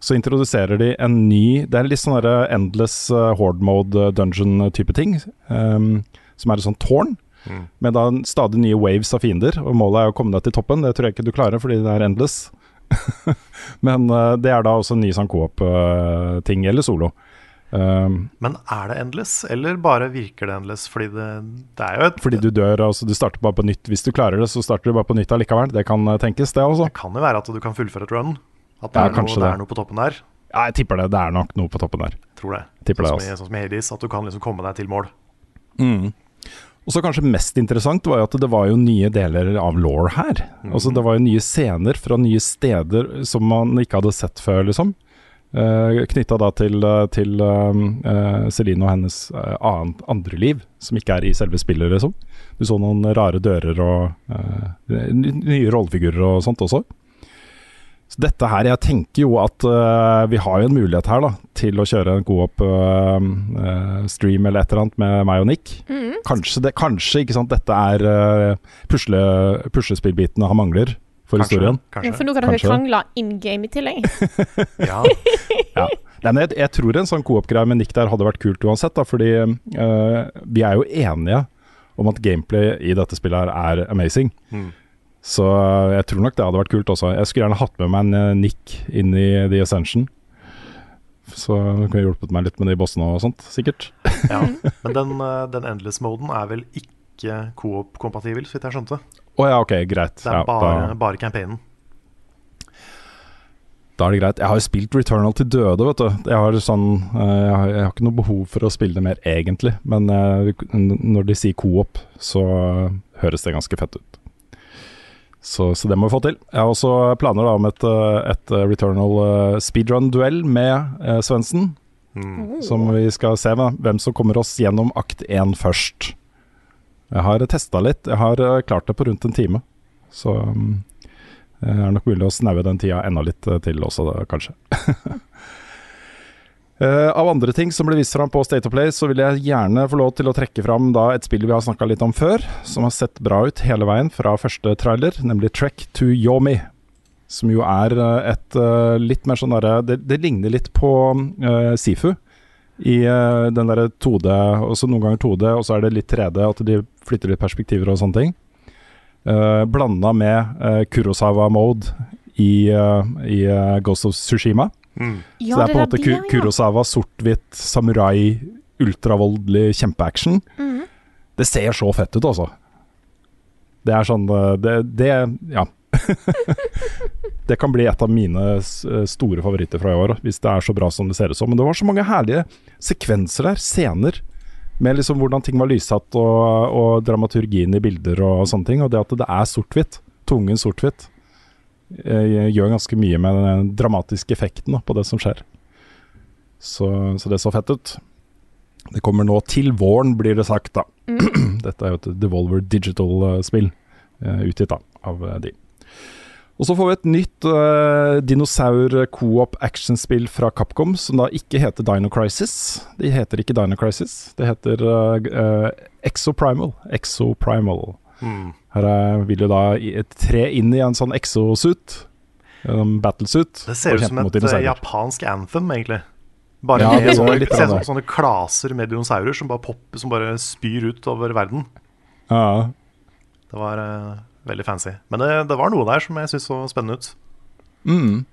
så introduserer de en ny Det er litt sånn derre endless eh, horde mode eh, dungeon-type ting. eh, som er et sånt tårn. Mm. Med da stadig nye waves av fiender, og målet er å komme deg til toppen. Det tror jeg ikke du klarer, fordi det er endless. Men eh, det er da også en ny sånn co-op-ting, eller solo. Um, Men er det endless, eller bare virker det endless? Fordi det, det er jo et fordi du dør, altså du starter bare på nytt. Hvis du klarer det, så starter du bare på nytt allikevel. Det kan eh, tenkes, det også. Det kan jo være at du kan fullføre et run. At det, Ja, er, noe, det det. er noe på toppen der. Ja, jeg tipper det. Det er nok noe på toppen der. Tror det. Tipper sånn, som altså. sånn som i Hades, at du kan liksom komme deg til mål. Mm. Og så kanskje mest interessant var jo at det var jo nye deler av law her. Altså Det var jo nye scener fra nye steder som man ikke hadde sett før, liksom. Uh, Knytta da til, eh, til eh, Celine og hennes annet, andre liv, som ikke er i selve spillet, liksom. Du så noen rare dører og eh, nye rollefigurer og sånt også. Så dette her, jeg tenker jo at uh, vi har jo en mulighet her da til å kjøre en god opp uh, eh, stream eller et eller annet med meg og Nick. Mm. Kanskje, det, kanskje ikke sant, dette er uh, pusle, puslespillbitene han mangler for Kanskje. historien. Ja, for nå kan dere Kanskje. krangle in game i tillegg. Ja, Ja. Nei, men jeg, jeg tror en sånn coop-greie med Nick der hadde vært kult uansett, da, fordi uh, vi er jo enige om at gameplay i dette spillet her er amazing. Mm. Så jeg tror nok det hadde vært kult også. Jeg skulle gjerne hatt med meg en eh, Nick inn i The Ascension. Så det kunne hjulpet meg litt med de bossene og sånt, sikkert. ja. Men den, eh, den endless-moden er vel ikke coop-kompatibel, så vidt jeg skjønte. Å ja, ok, greit. Det er Ja, bare, da, bare campaignen. da er det greit. Jeg har jo spilt Returnal til døde, vet du. Jeg har, sånn, eh, jeg har, jeg har ikke noe behov for å spille det mer, egentlig. Men eh, når de sier co-op, så eh, høres det ganske fett ut. Så, så det må vi få til. Jeg har også planer da om et, eh, et eh, Returnal eh, speedrun-duell med uh, Svendsen. Mm. Som vi skal se med, hvem som kommer oss gjennom akt én først. Jeg har testa litt. Jeg har eh, klart det på rundt en time. Så mm, det er nok mulig å snaue den tida enda litt eh, til også, kanskje. Eh, av andre ting som ble vist fram på State of Play, så vil jeg gjerne få lov til å trekke fram da et spill vi har snakka litt om før, som har sett bra ut hele veien fra første trailer, nemlig Trek to Yomi. Som jo er eh, et eh, litt mer sånn derre det, det ligner litt på uh, Sifu. I uh, den derre 2D, og så noen ganger 2D, og så er det litt 3D, at de flytter litt perspektiver og sånne ting. Uh, Blanda med uh, Kurosawa-mode i, uh, i eh, Ghost of Tsushima. Mm. Ja, så det er på en måte Ku- ja. Kurosawa, sort-hvitt, samurai, ultravoldelig kjempeaction. Mm. Det ser så fett ut, altså. Det er sånn eh, Det, det ja. det kan bli et av mine eh, store favoritter fra i år, hvis det er så bra som det ser ut som. Men det var så mange herlige sekvenser der, scener, med liksom hvordan ting var lyssatt, og, og dramaturgien i bilder og sånne ting. Og det at det er sort-hvitt, tungen sort-hvitt, eh, gjør ganske mye med den dramatiske effekten da, på det som skjer. Så, så det så fett ut. Det kommer nå til våren, blir det sagt, da. Dette er jo et Devolver Digital-spill, uh, utgitt da, av eh, de. Og så får vi et nytt uh, dinosaur-coop actionspill fra Capcom, som da ikke heter Dino Crisis. De heter ikke Dino Crisis, det heter uh, uh, Exoprimal. Exoprimal. Mm. Her er, vil du da tre inn i en sånn exosuit, en battlesuit, Det ser ut som et eh, japansk anthem, egentlig. Bare Ja, med sånne, sånne, sånne klaser med dinosaurer som bare, popper, som bare spyr ut over verden. Ja, Det var eh, veldig fancy. Men det, det var noe der som jeg syntes så spennende ut. Mm.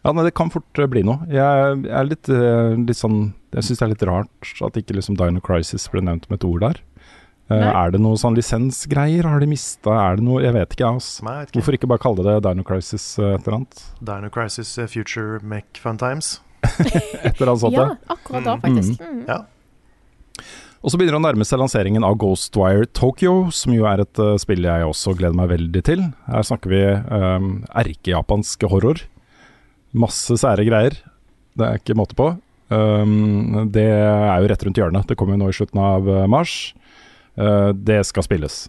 Ja, nei, det kan fort eh, bli noe. Jeg er litt, eh, litt sånn Jeg syns det er litt rart at ikke liksom Dino Crisis ble nevnt med et ord der. Uh, er det noe sånn lisensgreier? Har de mista Er det noe Jeg vet ikke, jeg, altså. Ikke. Hvorfor ikke bare kalle det Dino Crisis uh, et eller annet? Dino Crisis Future Make Fun Times. Et eller annet sånt, Ja, akkurat da, faktisk. Mhm. Ja. Og så begynner det å nærme seg lanseringen av Ghostwire Tokyo, som jo er et uh, spill jeg også gleder meg veldig til. Her snakker vi um, erkejapansk horror. Masse sære greier. Det er ikke måte på. Um, det er jo rett rundt hjørnet. Det kommer jo nå i slutten av eh, mars. Uh, det skal spilles.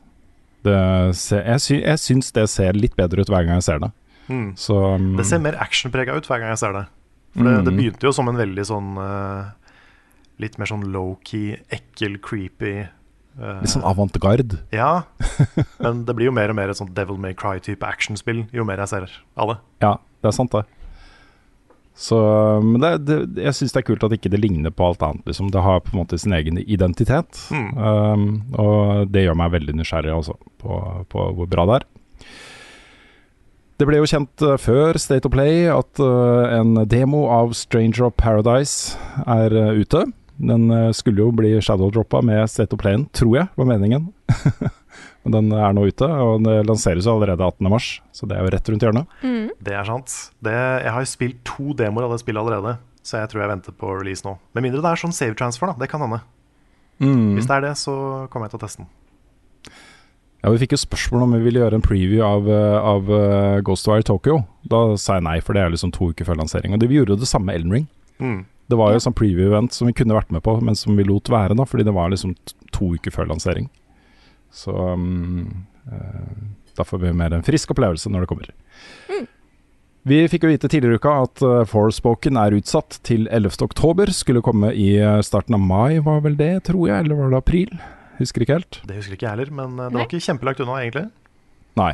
Det ser, jeg, sy jeg syns det ser litt bedre ut hver gang jeg ser det. Mm. Så um, Det ser mer actionprega ut hver gang jeg ser det. For det, det Mm. begynte jo som en veldig sånn eh, Litt mer sånn low-key, ekkel, creepy uh, litt sånn avantgarde. Ja. Men det blir jo mer og mer et sånt Devil May Cry-type actionspill jo mer jeg ser av det. Ja, det er sant, det. Så, men det, det, jeg syns det er kult at ikke det ligner på alt annet. Liksom. Det har på en måte sin egen identitet. Mm. Um, og det gjør meg veldig nysgjerrig også, på, på hvor bra det er. Det ble jo kjent eh, før State of Play at uh, en demo av Stranger of Paradise er uh, ute. Den eh, skulle jo bli shadowdroppa med State of Playen, tror jeg var meningen. Men den er nå ute, og den lanseres jo allerede 18.3, så det er jo rett rundt hjørnet. Mm. Det er sant. Det, jeg har jo spilt to demoer av det spillet allerede, så jeg tror jeg venter på release nå. Med mindre det er sånn save transfer, da. Det kan hende. Mm. Hvis det er det, så kommer jeg til å teste den. Ja, Vi fikk jo spørsmål om vi ville gjøre en preview av, eh, av eh, Ghostwire Tokyo. Da sa jeg nei, for det er liksom to uker før lansering. Og de vi gjorde jo det samme med Elden Ring. Mm. Det var jo sånn preview-event som vi kunne vært med på, men som vi lot være, da, fordi det var liksom to uker før lansering. Så um, da får vi mer en frisk opplevelse når det kommer. Vi fikk jo vite tidligere i uka at uh, Forspoken er utsatt til 11. oktober. Skulle komme i eh, starten av mai, var vel det, tror jeg, eller var det april? Husker ikke helt. Det husker ikke jeg heller, men det var ikke kjempelagt unna, egentlig. Nei.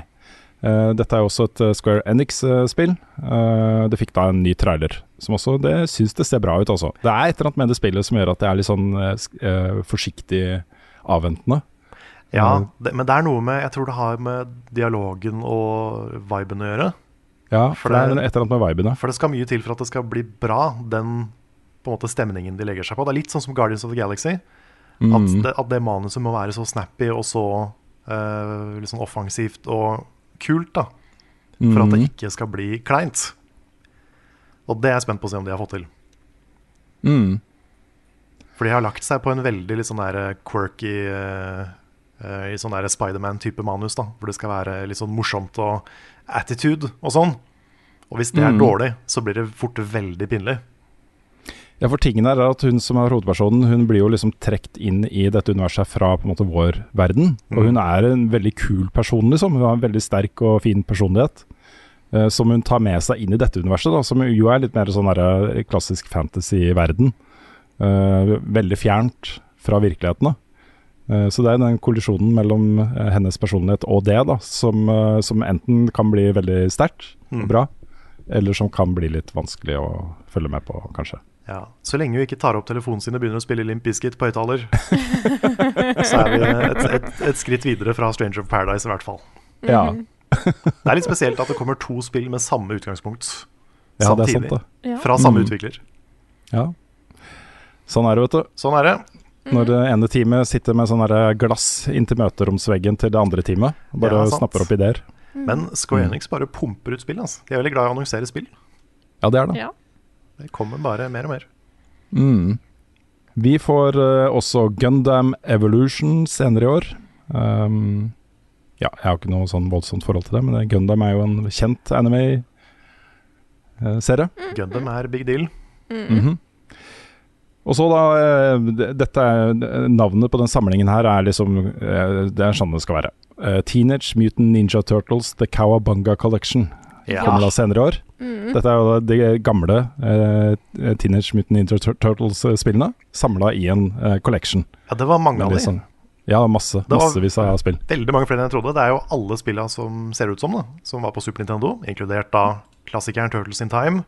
Uh, dette er jo også et Square Enix-spill. det fikk da en ny trailer, som også det syns det ser bra ut, altså. Det er et eller annet med det spillet som gjør at det er litt sånn eh, eh, forsiktig avventende. Ja, Mm. det, men det er noe med Jeg tror det har med dialogen og viben å gjøre. Ja, For for det er et eller annet med viben, ja. For det skal mye til for at det skal bli bra, den på en måte stemningen de legger seg på. Det er litt sånn som Guardians of the Galaxy. At, Mm. det, at det manuset må være så snappy og så eh, litt sånn offensivt og kult, da. For at det Mm. ikke skal bli kleint. Og det er jeg spent på å se om de har fått til. Mm. For de har lagt seg på en veldig litt sånn der quirky uh, uh, I sånn der Spiderman-type manus, da. Hvor det skal være litt sånn morsomt og attitude og sånn. Og hvis det er Mm. dårlig, så blir det fort veldig pinlig. Ja, for tingen er at hun som er hovedpersonen, hun blir jo liksom trukket inn i dette universet fra på en måte vår verden. Og Mm. hun er en veldig kul person, liksom. Hun har en veldig sterk og fin personlighet. Eh, som hun tar med seg inn i dette universet, da, som jo er litt mer sånn der, eh, klassisk fantasy-verden. Eh, veldig fjernt fra virkeligheten. da. Eh, så det er den kollisjonen mellom hennes personlighet og det, da, som, som enten kan bli veldig sterkt og Mm. bra, eller som kan bli litt vanskelig å følge med på, kanskje. Ja, Så lenge hun ikke tar opp telefonen sin og begynner å spille Limp Bizkit på høyttaler, så er vi et, et, et skritt videre fra Stranger of Paradise, i hvert fall. Ja. Det er litt spesielt at det kommer to spill med samme utgangspunkt Ja, det er sant, det. Fra samme Mm. utvikler. Ja. Sånn er det, vet du. Sånn er det. Når det ene teamet sitter med sånn glass inntil møteromsveggen til det andre teamet. Bare Ja, snapper opp ideer. Men Square Mm. Enix bare pumper ut spill. Altså. De er veldig glad i å annonsere spill. Ja, det er det. Ja. Det kommer bare mer og mer. Mm. Vi får uh, også Gundam Evolution senere i år. Um, ja, jeg har ikke noe sånn voldsomt forhold til det, men Gundam er jo en kjent anime-serie. Gundam er big deal. Mhm. Og så da eh, Dette er, Navnet på den samlingen her er liksom eh, Det er sånn det skal være. Eh, Teenage Mutant Ninja Turtles The Cowabunga Collection Ja. kommer da senere i år. Mm. Dette er jo de gamle eh, Teenage Mutant Ninja Turtles-spillene samla i en eh, collection. Ja, det var mange av de. liksom- ja, masse. Det Massevis av spill. Veldig mange flere enn jeg trodde. Det er jo alle spillene som ser ut som det, som var på Super Nintendo, inkludert da klassikeren Turtles in Time.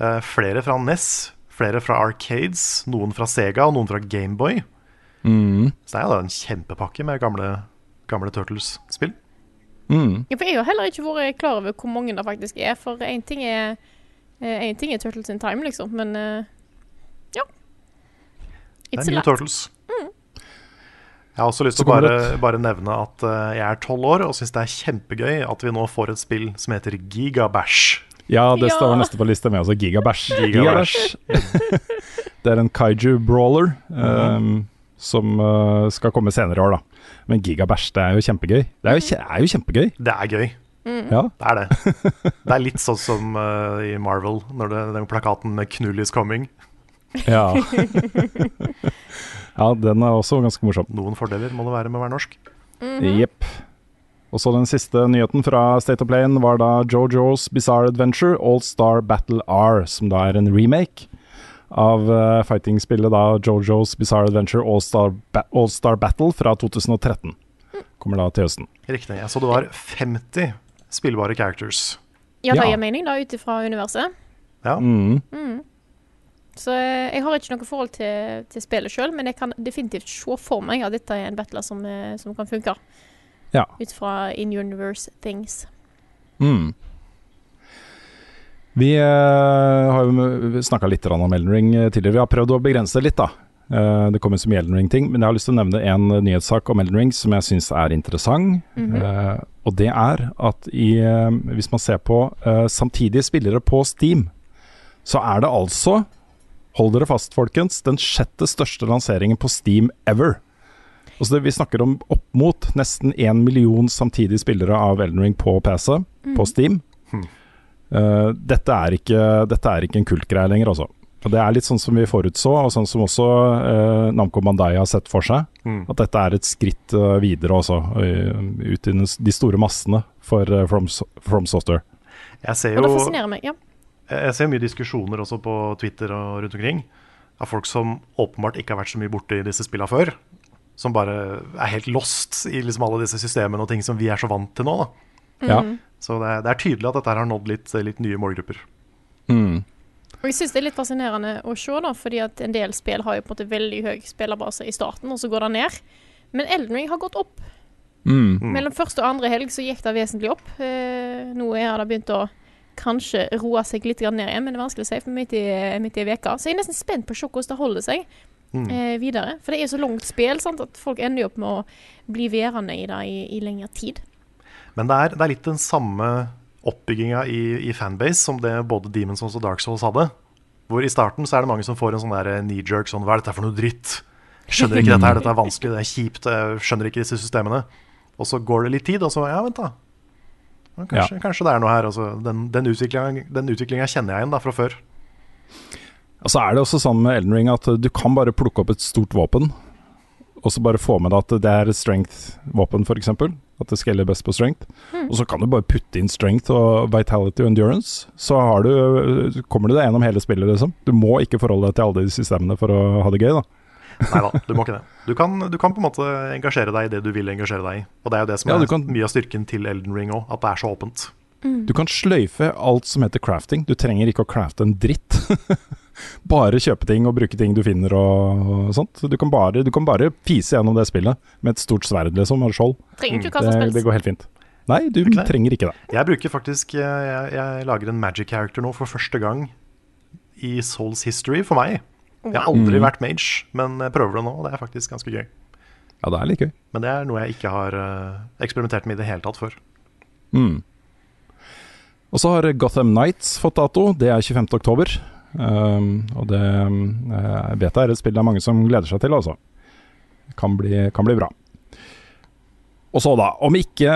Uh, flere fra NES, flere fra Arcades, noen fra Sega og noen fra Gameboy. Mm. Så det er jo da en kjempepakke med gamle, gamle Turtles-spill. Mm. Ja, for jeg har heller ikke vært klar over hvor mange det faktisk er. For én ting er eh, En ting er Turtles in Time, liksom, men uh, ja. Det er mye. Turtles. Jeg har også lyst til å bare, bare nevne at eh, jeg er tolv år og syns det er kjempegøy at vi nå får et spill som heter Gigabæsj. Ja, det Ja. står neste på lista med, altså Gigabash. Gigabash. Det er en kaiju brawler eh, som uh, skal komme senere i år, da. Men Gigabæsj, det er jo kjempegøy. Det er jo, kje- er jo kjempegøy. Det er gøy. Ja. Det er det. Det er litt sånn som uh, i Marvel, når det, den plakaten med 'Knull is coming'. Ja. ja, den er også ganske morsom. Noen fordeler må det være med å være norsk. Jepp. Og så den siste nyheten fra State of Plane var da Jojo's Bizarre Adventure All Star Battle R, som da er en remake av uh, fighting-spillet da Jojo's Bizarre Adventure All Star, ba All Star Battle fra 2013. Kommer da til høsten. Riktig. Jeg så det var 50 spillbare characters. Ja, det Ja. gir mening, da, ut ifra universet. Ja. Mm. Så eh, jeg har ikke noe forhold til, til spillet sjøl, men jeg kan definitivt se for meg at dette er en battler som, eh, som kan funke. Ja. Ut fra in universe things. Mm. Vi uh, har jo snakka litt om Elden Ring tidligere. Vi har prøvd å begrense det litt, da. Uh, det kommer så mye Elden Ring-ting, men jeg har lyst til å nevne en nyhetssak om Elden Ring som jeg syns er interessant. Eh, og det er at i, hvis man ser på samtidige spillere på Steam, så er det altså, hold dere fast folkens, den sjette største lanseringen på Steam ever. Altså det, vi snakker om opp mot nesten én million samtidige spillere av Elden Ring på PC, på Steam. Eh, dette, er ikke, dette er ikke en kultgreie lenger, altså. Og Det er litt sånn som vi forutså, og sånn som også uh, Namco Bandai har sett for seg. Mm. At dette er et skritt uh, videre også, ut i de store massene for From, From Software. Jeg ser Og det fascinerer meg. ja. Jeg ser mye diskusjoner også på Twitter og rundt omkring av folk som åpenbart ikke har vært så mye borte i disse spillene før. Som bare er helt lost i liksom alle disse systemene og ting som vi er så vant til nå. Da. Ja. Så det er, det er tydelig at dette har nådd litt, litt nye målgrupper. Mm. Og jeg syns det er litt fascinerende å se, da, fordi at en del spill har jo på en måte veldig høy spillerbase i starten, og så går det ned. Men Elden Ring har gått opp. Mm. Mellom første og andre helg så gikk det vesentlig opp. Eh, nå har det begynt å kanskje roe seg litt ned igjen, men det er vanskelig å si for midt i, midt i veka. Så jeg er nesten spent på hvordan det holder seg eh, videre. For det er jo så langt spill sant, at folk ender opp med å bli værende i det i, i lengre tid. Men det er, det er litt den samme oppbygginga i, i fanbase som det både Demon's og Dark Souls hadde. Hvor i starten så er det mange som får en sånn der knee-jerk sånn Hva er dette for noe dritt? Skjønner ikke dette her, dette er vanskelig, det er kjipt, jeg skjønner ikke disse systemene. Og så går det litt tid, og så Ja, vent, da. Ja, Kanskje, kanskje det er noe her. Altså, den, den utviklinga kjenner jeg igjen da fra før. Og så er det også sånn med Elden Ring at du kan bare plukke opp et stort våpen, og så bare få med deg at det er et strength-våpen, f.eks. At det skeller best på strength. Og så kan du bare putte inn strength og vitality og endurance. Så har du, kommer du deg gjennom hele spillet, liksom. Du må ikke forholde deg til alle de systemene for å ha det gøy, da. Nei da, du må ikke det. Du kan, du kan på en måte engasjere deg i det du vil engasjere deg i. Og det er jo det som Ja, er kan- mye av styrken til Elden Ring òg, at det er så åpent. Du kan sløyfe alt som heter crafting. Du trenger ikke å crafte en dritt. bare kjøpe ting og bruke ting du finner og, og sånt. Du kan, bare, du kan bare fise gjennom det spillet med et stort sverd, liksom, og skjold. Trenger ikke hva Det, det går helt fint. Nei, du okay. trenger ikke det. Jeg bruker faktisk Jeg, jeg, jeg lager en magic character nå for første gang i Souls history for meg. Jeg har aldri Mhm. vært mage, men jeg prøver det nå, og det er faktisk ganske gøy. Ja, det er litt gøy. Men det er noe jeg ikke har eh, eksperimentert med i det hele tatt før. Mm. Og så har Gotham Nights fått dato. Det er 25. oktober. Um, og det um, jeg vet jeg er et spill det er mange som gleder seg til, altså. Kan bli, kan bli bra. Og så, da. Om ikke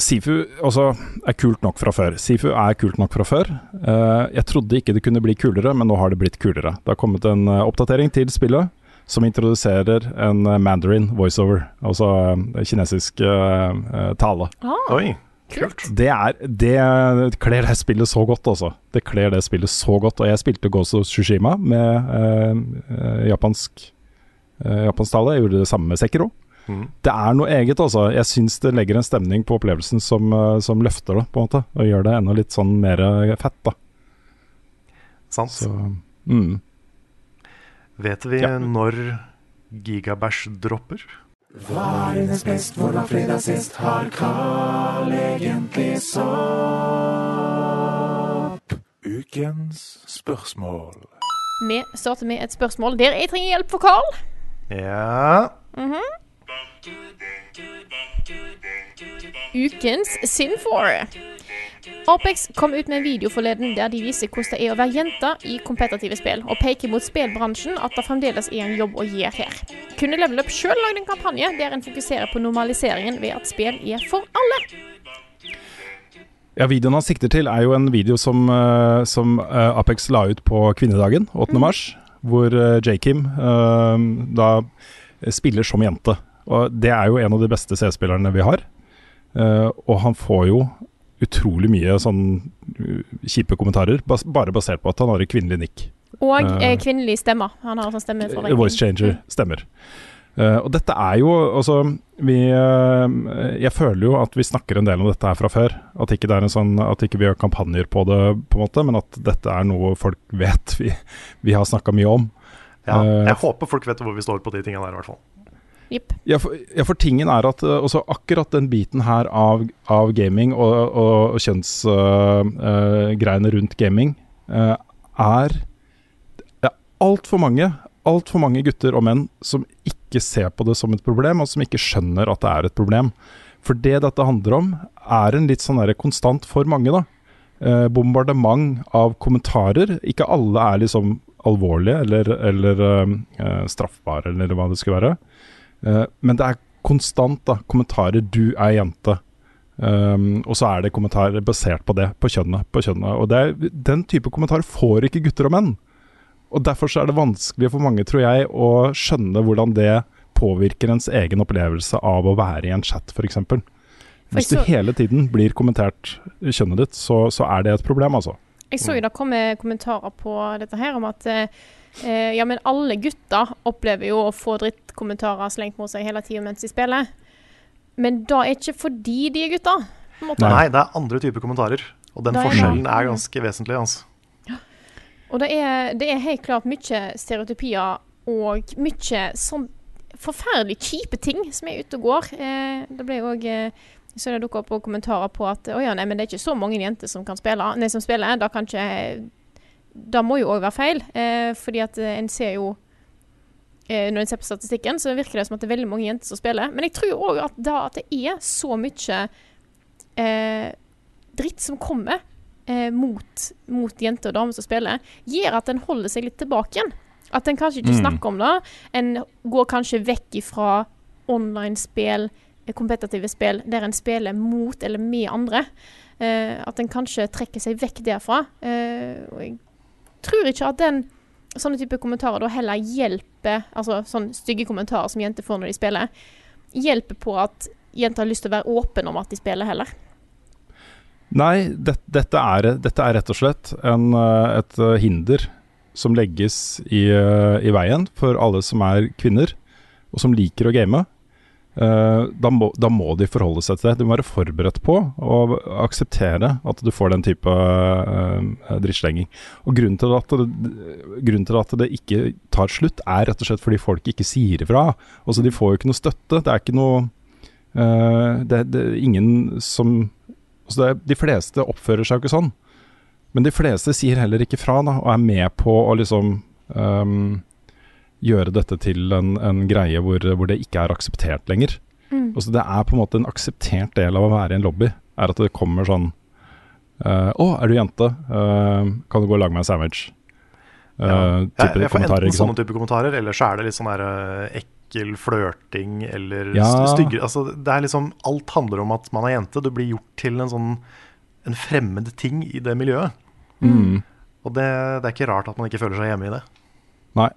Sifu altså, er kult nok fra før. Sifu er kult nok fra før. Eh, jeg trodde ikke det kunne bli kulere, men nå har det blitt kulere. Det har kommet en eh, oppdatering til spillet som introduserer en eh, mandarin voiceover, altså kinesisk tale. Ah, Oi, kult. Det, er, det kler det spillet så godt, altså. Det kler det spillet så godt. Og jeg spilte Ghost of Tsushima med eh, eh, japansk, eh, japansk tale. Jeg gjorde det samme med Sekiro. Det er noe eget, altså. Jeg syns det legger en stemning på opplevelsen som, eh, som løfter det, på en måte. Og gjør det enda litt sånn mer eh, fett, da. Sant. Så mm. Vet vi Ja. når Gigabæsj dropper? Hva er hennes best, hvor var fredag sist? Har Carl egentlig sopp? Ukens spørsmål. Vi starter med et spørsmål der jeg trenger hjelp for Carl. Ja Ukens Sin for. Apex kom ut med en video forleden der de viser hvordan det er å være jente i kompetitive spill, og peker mot spillbransjen at det fremdeles er en jobb å gjøre her. Kunne Level Up sjøl lagd en kampanje der en fokuserer på normaliseringen ved at spill er for alle? Ja, Videoen han sikter til, er jo en video som, eh, som eh, Apex la ut på kvinnedagen, 8. mars. Hvor J.Kim J-Kim eh, da spiller som jente. Og Det er jo en av de beste CS-spillerne vi har. Uh, og han får jo utrolig mye sånn uh, kjipe kommentarer, bas bare basert på at han har et kvinnelig nikk. Og Eh, eh, kvinnelig stemme. Han har sånn stemme for Voice changer stemmer. Uh, og dette er jo altså vi, uh, Jeg føler jo at vi snakker en del om dette her fra før. At ikke det er en sånn At ikke vi har kampanjer på det, på en måte men at dette er noe folk vet vi, vi har snakka mye om. Ja, Eh, jeg håper folk vet hvor vi står på de tingene der, i hvert fall. Jepp. Ja for, ja, for tingen er at eh, akkurat den biten her av, av gaming og, og, og kjønnsgreiene rundt gaming uh, er det er altfor mange, alt for mange gutter og menn som ikke ser på det som et problem, og som ikke skjønner at det er et problem. For det dette handler om, er en litt sånn der konstant for mange, da. Eh, bombardement av kommentarer. Ikke alle er liksom alvorlige eller, eller eh, eh, straffbare, eller hva det skulle være. Eh, men det er konstant da, kommentarer 'du er jente'. Um, og så er det kommentarer basert på det, på kjønnet. På kjønnet. Og det er, den type kommentarer får ikke gutter og menn. Og Derfor så er det vanskelig for mange, tror jeg, å skjønne hvordan det påvirker ens egen opplevelse av å være i en chat, f.eks. Hvis du hele tiden blir kommentert kjønnet ditt, så, så er det et problem, altså. Jeg så jo det komme kommentarer på dette her om at eh, eh, ja, men alle gutter opplever jo å få drittkommentarer slengt mot seg hele tida mens de spiller. Men da er ikke fordi de er gutter. Nei, det er andre typer kommentarer. Og den er forskjellen er ganske vesentlig. Altså. Og det er, det er helt klart mye stereotypier og mye sånn forferdelig kjipe ting som er ute og går. Eh, det ble jo òg eh, så det dukka opp kommentarer på at å ja, nei, men det er ikke så mange jenter som kan spille. Nei, som spiller. Da kan ikke Det må jo òg være feil. Eh, fordi at eh, en ser jo eh, Når en ser på statistikken, så virker det som at det er veldig mange jenter som spiller. Men jeg tror òg at, da at det er så mye eh, dritt som kommer eh, mot, mot jenter og damer som spiller, gjør at en holder seg litt tilbake igjen. At en kanskje ikke Mm. snakker om det. En går kanskje vekk ifra online-spill, eh, kompetitive spill, der en spiller mot eller med andre. Eh, at en kanskje trekker seg vekk derfra. Eh, og jeg tror ikke at den sånne type kommentarer da heller hjelper Altså sånne stygge kommentarer som jenter får når de spiller, hjelper på at jenter har lyst til å være åpne om at de spiller, heller. Nei, det, dette, er, dette er rett og slett en, eh, et eh, hinder som legges i, eh, i veien for alle som er kvinner, og som liker å game. Eh, da, må, da må de forholde seg til det. De må være forberedt på å akseptere at du får den type uh, drittslenging. Og grunnen til, det, grunnen til at det ikke tar slutt, er rett og slett fordi folk ikke sier ifra. Altså, de får jo ikke noe støtte. Det er ikke noe uh, det, det er ingen som Altså det, de fleste oppfører seg jo ikke sånn. Men de fleste sier heller ikke fra, da, og er med på å liksom ehm, gjøre dette til en, en greie hvor, hvor det ikke er akseptert lenger. Mm. Altså det er på en måte en akseptert del av å være i en lobby. Er at det kommer sånn eh, 'Å, er du jente? Uh, kan du gå og lage meg en sandwich?' Uh, Ja. type Jeg, jeg får kommentarer, enten sånne type kommentarer, eller så er det litt sånn der, uh, ekkel flørting eller Ja. stygge altså, Det er liksom Alt handler om at man er jente. Du blir gjort til en sånn en fremmed ting i det miljøet. Mm. Og det, det er ikke rart at man ikke føler seg hjemme i det. Nei.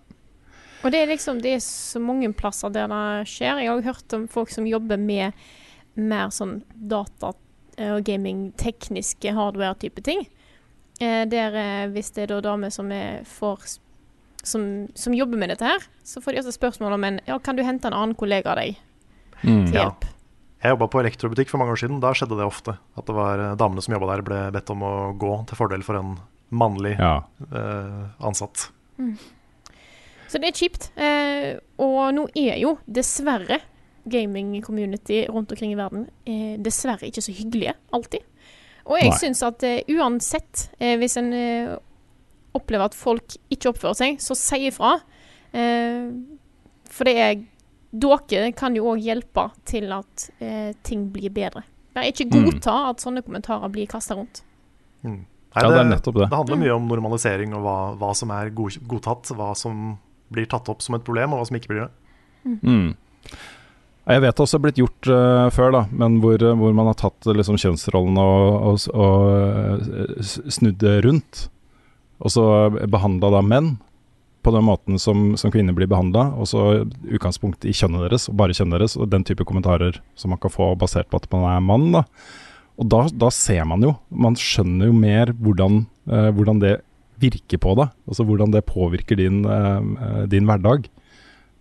Og det er liksom Det er så mange plasser der det skjer. Jeg har hørt om folk som jobber med mer sånn data- og gaming-tekniske hardware-type ting. Eh, der eh, hvis det er da damer som som, som jobber med dette her, så får de også spørsmål om en Ja, kan du hente en annen kollega av deg Mm. til Ja. Jeg jobba på elektrobutikk for mange år siden. Da skjedde det ofte. At det var eh, damene som jobba der, ble bedt om å gå til fordel for en mannlig Ja. eh, ansatt. Så det er kjipt. Eh, og nå er jo dessverre gaming-community rundt omkring i verden eh, dessverre ikke så hyggelige alltid. Og jeg Nei. syns at eh, uansett, eh, hvis en eh, opplever at folk ikke oppfører seg, så si ifra. Eh, for det er Dere kan jo òg hjelpe til at eh, ting blir bedre. Bare ikke Mm. godta at sånne kommentarer blir kasta rundt. Nei, Ja, det er nettopp det. Det handler mye om normalisering og hva, hva som er godtatt, hva som blir tatt opp som et problem, og hva som ikke blir det. Mm. Jeg vet også blitt gjort uh, før, da, men hvor, eh, hvor man har tatt eh, liksom, kjønnsrollene og, og, og snudd det rundt. Og så behandla da menn på den måten som, som kvinner blir behandla, og så utgangspunkt i kjønnet deres, og bare kjønnet deres, og den type kommentarer som man kan få basert på at man er mann. da. Og da, da ser man jo, man skjønner jo mer hvordan, uh, hvordan det virker på deg. Altså hvordan det påvirker din, eh, eh, din hverdag.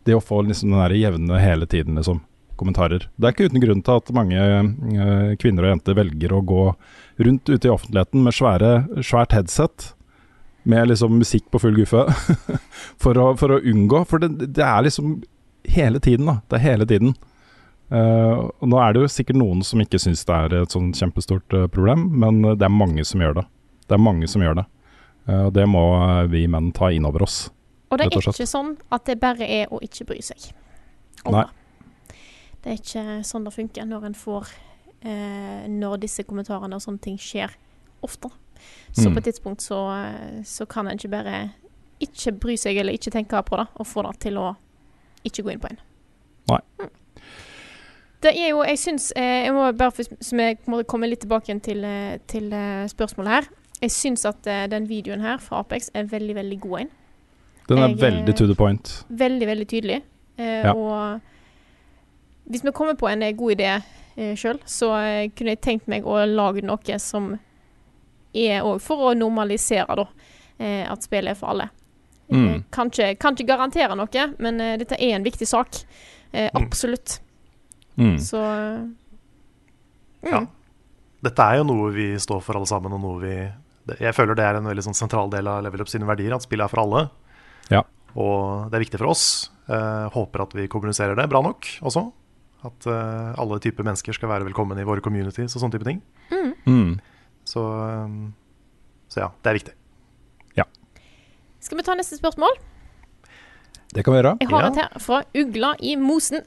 Det å få liksom den der jevne hele tiden, liksom, kommentarer. Det er ikke uten grunn til at mange eh, kvinner og jenter velger å gå rundt ute i offentligheten med svære, svært headset med liksom musikk på full guffe for, å, for å unngå For det, det er liksom hele tiden, da. Det er hele tiden. Uh, og nå er det jo sikkert noen som ikke syns det er et sånn kjempestort uh, problem, men det er mange som gjør det. Det er mange som gjør det. Eh, og det må eh, vi menn ta inn over oss. Og det er og ikke sånn at det bare er å ikke bry seg. om Nei. det. Er ikke sånn det funker når en får eh, Når disse kommentarene og sånne ting skjer ofte. Så Mm. på et tidspunkt så, eh, så kan en ikke bare ikke bry seg eller ikke tenke på det, og få det til å ikke gå inn på en. Nei. Mm. Det er jo, jeg syns eh, Jeg må bare så vi komme litt tilbake til, til spørsmålet her. Jeg syns at uh, den videoen her fra Apex er veldig, veldig god en. Den er Jeg, veldig eh, to the point. Veldig, veldig tydelig. Uh, Ja. Og hvis vi kommer på en god idé uh, sjøl, så kunne jeg tenkt meg å lage noe som er òg for å normalisere, da. Eh, at spillet er for alle. Mm. kan, ikke, kan ikke garantere noe, men dette er en viktig sak. Eh, Mm. absolutt. Mm. Så mm. Ja. Dette er jo noe vi står for alle sammen, og noe vi Jeg føler det er en veldig sånn sentral del av Level Up sine verdier, at spillet er for alle. Ja. Og det er viktig for oss. Eh, håper at vi kommuniserer det bra nok også. At eh, alle typer mennesker skal være velkommen i våre communities og sånne type ting. Mm. Så, eh, så ja, det er viktig. Skal vi ta neste spørsmål? Det kan vi gjøre. Jeg har Ja. et her fra Ugla i Mosen.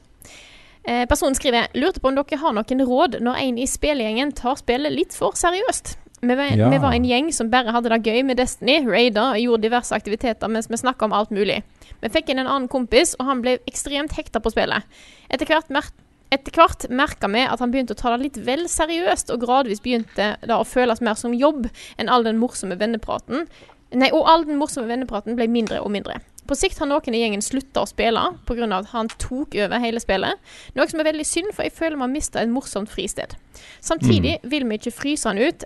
Eh, personen skriver Lurte på om dere har noen råd når en i spillegjengen tar spillet litt for seriøst. Vi var, Ja. vi var en gjeng som bare hadde det gøy med Destiny, raida og gjorde diverse aktiviteter mens vi snakka om alt mulig. Vi fikk inn en annen kompis, og han ble ekstremt hekta på spillet. Etter hvert, mer etter hvert merka vi at han begynte å ta det litt vel seriøst, og gradvis begynte det å føles mer som jobb enn all den morsomme vennepraten. Nei, og all den morsomme vennepraten ble mindre og mindre. På sikt har noen i gjengen slutta å spille pga. at han tok over hele spillet. Noe som er veldig synd, for jeg føler vi har mista et morsomt fristed. Samtidig vil vi ikke fryse han ut,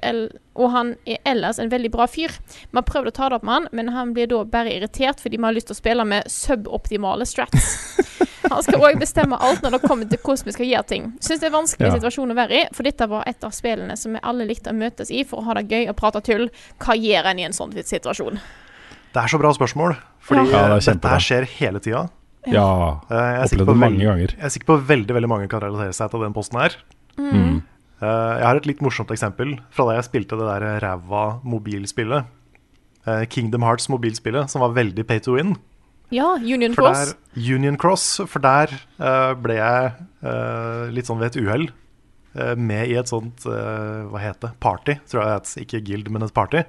og han er ellers en veldig bra fyr. Vi har prøvd å ta det opp med han, men han blir da bare irritert fordi vi har lyst til å spille med suboptimale strats. Han skal òg bestemme alt når det kommer til hvordan vi skal gjøre ting. Syns det er en vanskelig Ja. situasjon å være i, for dette var et av spillene som vi alle likte å møtes i for å ha det gøy og prate tull. Hva gjør en i en sånn situasjon? Det er så bra spørsmål, fordi Ja, det dette her skjer hele tida. Ja. Eh, jeg, er på det mange ganger. jeg er sikker på veldig veldig mange kan relatere seg til den posten her. Mm. Eh, jeg har et litt morsomt eksempel fra da jeg spilte det der ræva mobilspillet. eh, Kingdom Hearts mobilspillet, som var veldig pay to win. Ja, Union For Cross. der, Union Cross, for der eh, ble jeg eh, litt sånn ved et uhell eh, med i et sånt Hva heter det? Party, tror jeg det het. Ikke guild, men et party.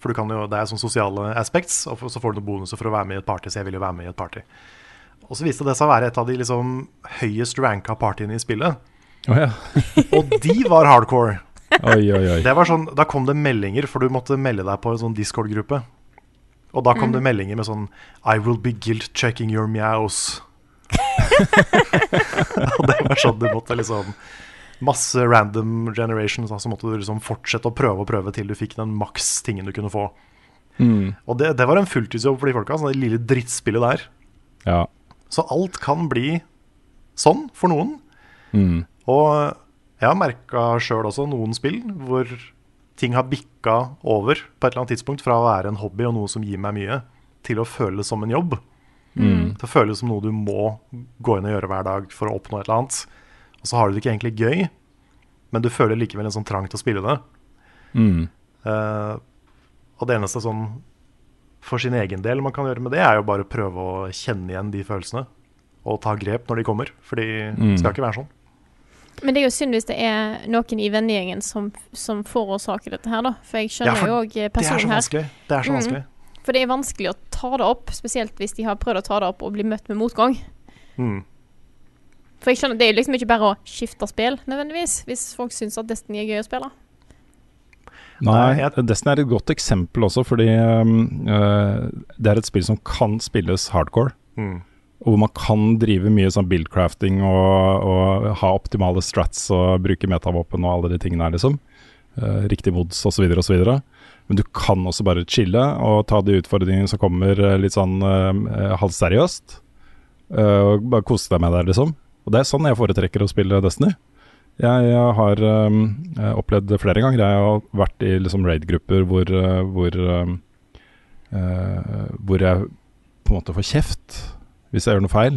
For du kan jo, det er sånne sosiale aspects, og så får du noen bonuser for å være med i et party. Så jeg vil jo være med i et party. Og så viste det seg å være et av de liksom høyest ranka partyene i spillet. Oh, ja. Og de var hardcore. Oi, oi, oi. Det var sånn, Da kom det meldinger, for du måtte melde deg på en sånn Discord-gruppe. Og da kom det meldinger med sånn I will be guilt-checking your meows. og det var sånn du måtte liksom Masse random generations, så måtte du liksom fortsette å prøve og prøve til du fikk den maks tingen du kunne få. Mm. Og det, det var en fulltidsjobb for de folka, sånn det lille drittspillet der. Ja. Så alt kan bli sånn for noen. Mm. Og jeg har merka sjøl også noen spill hvor ting har bikka over på et eller annet tidspunkt fra å være en hobby og noe som gir meg mye, til å føles som en jobb. Mm. Til å føles som noe du må gå inn og gjøre hver dag for å oppnå et eller annet. Og så har du det ikke egentlig gøy, men du føler likevel en sånn trang til å spille det. Mm. Uh, og det eneste sånn for sin egen del man kan gjøre med det, er jo bare å prøve å kjenne igjen de følelsene. Og ta grep når de kommer, for de Mm. skal ikke være sånn. Men det er jo synd hvis det er noen i vennegjengen som, som forårsaker dette her, da. For jeg Ja, skjønner for jo òg Det er så personen her. vanskelig. Det er så Mm. vanskelig. For det er vanskelig å ta det opp, spesielt hvis de har prøvd å ta det opp og bli møtt med motgang. Mm. For jeg skjønner, det er jo liksom ikke bare å skifte spill, nødvendigvis, hvis folk syns at Destiny er gøy å spille. Nei, Destiny er et godt eksempel også, fordi um, eh, det er et spill som kan spilles hardcore. Mm. Og hvor man kan drive mye sånn buildcrafting og, og ha optimale strats og bruke metavåpen og alle de tingene her, liksom. Uh, riktig mods osv. osv. Men du kan også bare chille og ta de utfordringene som kommer eh, litt sånn uh, halvseriøst. Uh, og bare kose deg med det, liksom. Og det er sånn jeg foretrekker å spille Destiny. Jeg, jeg har um, opplevd det flere ganger. Jeg har vært i liksom raid-grupper hvor, eh, hvor, um, uh, hvor jeg på en måte får kjeft hvis jeg gjør noe feil.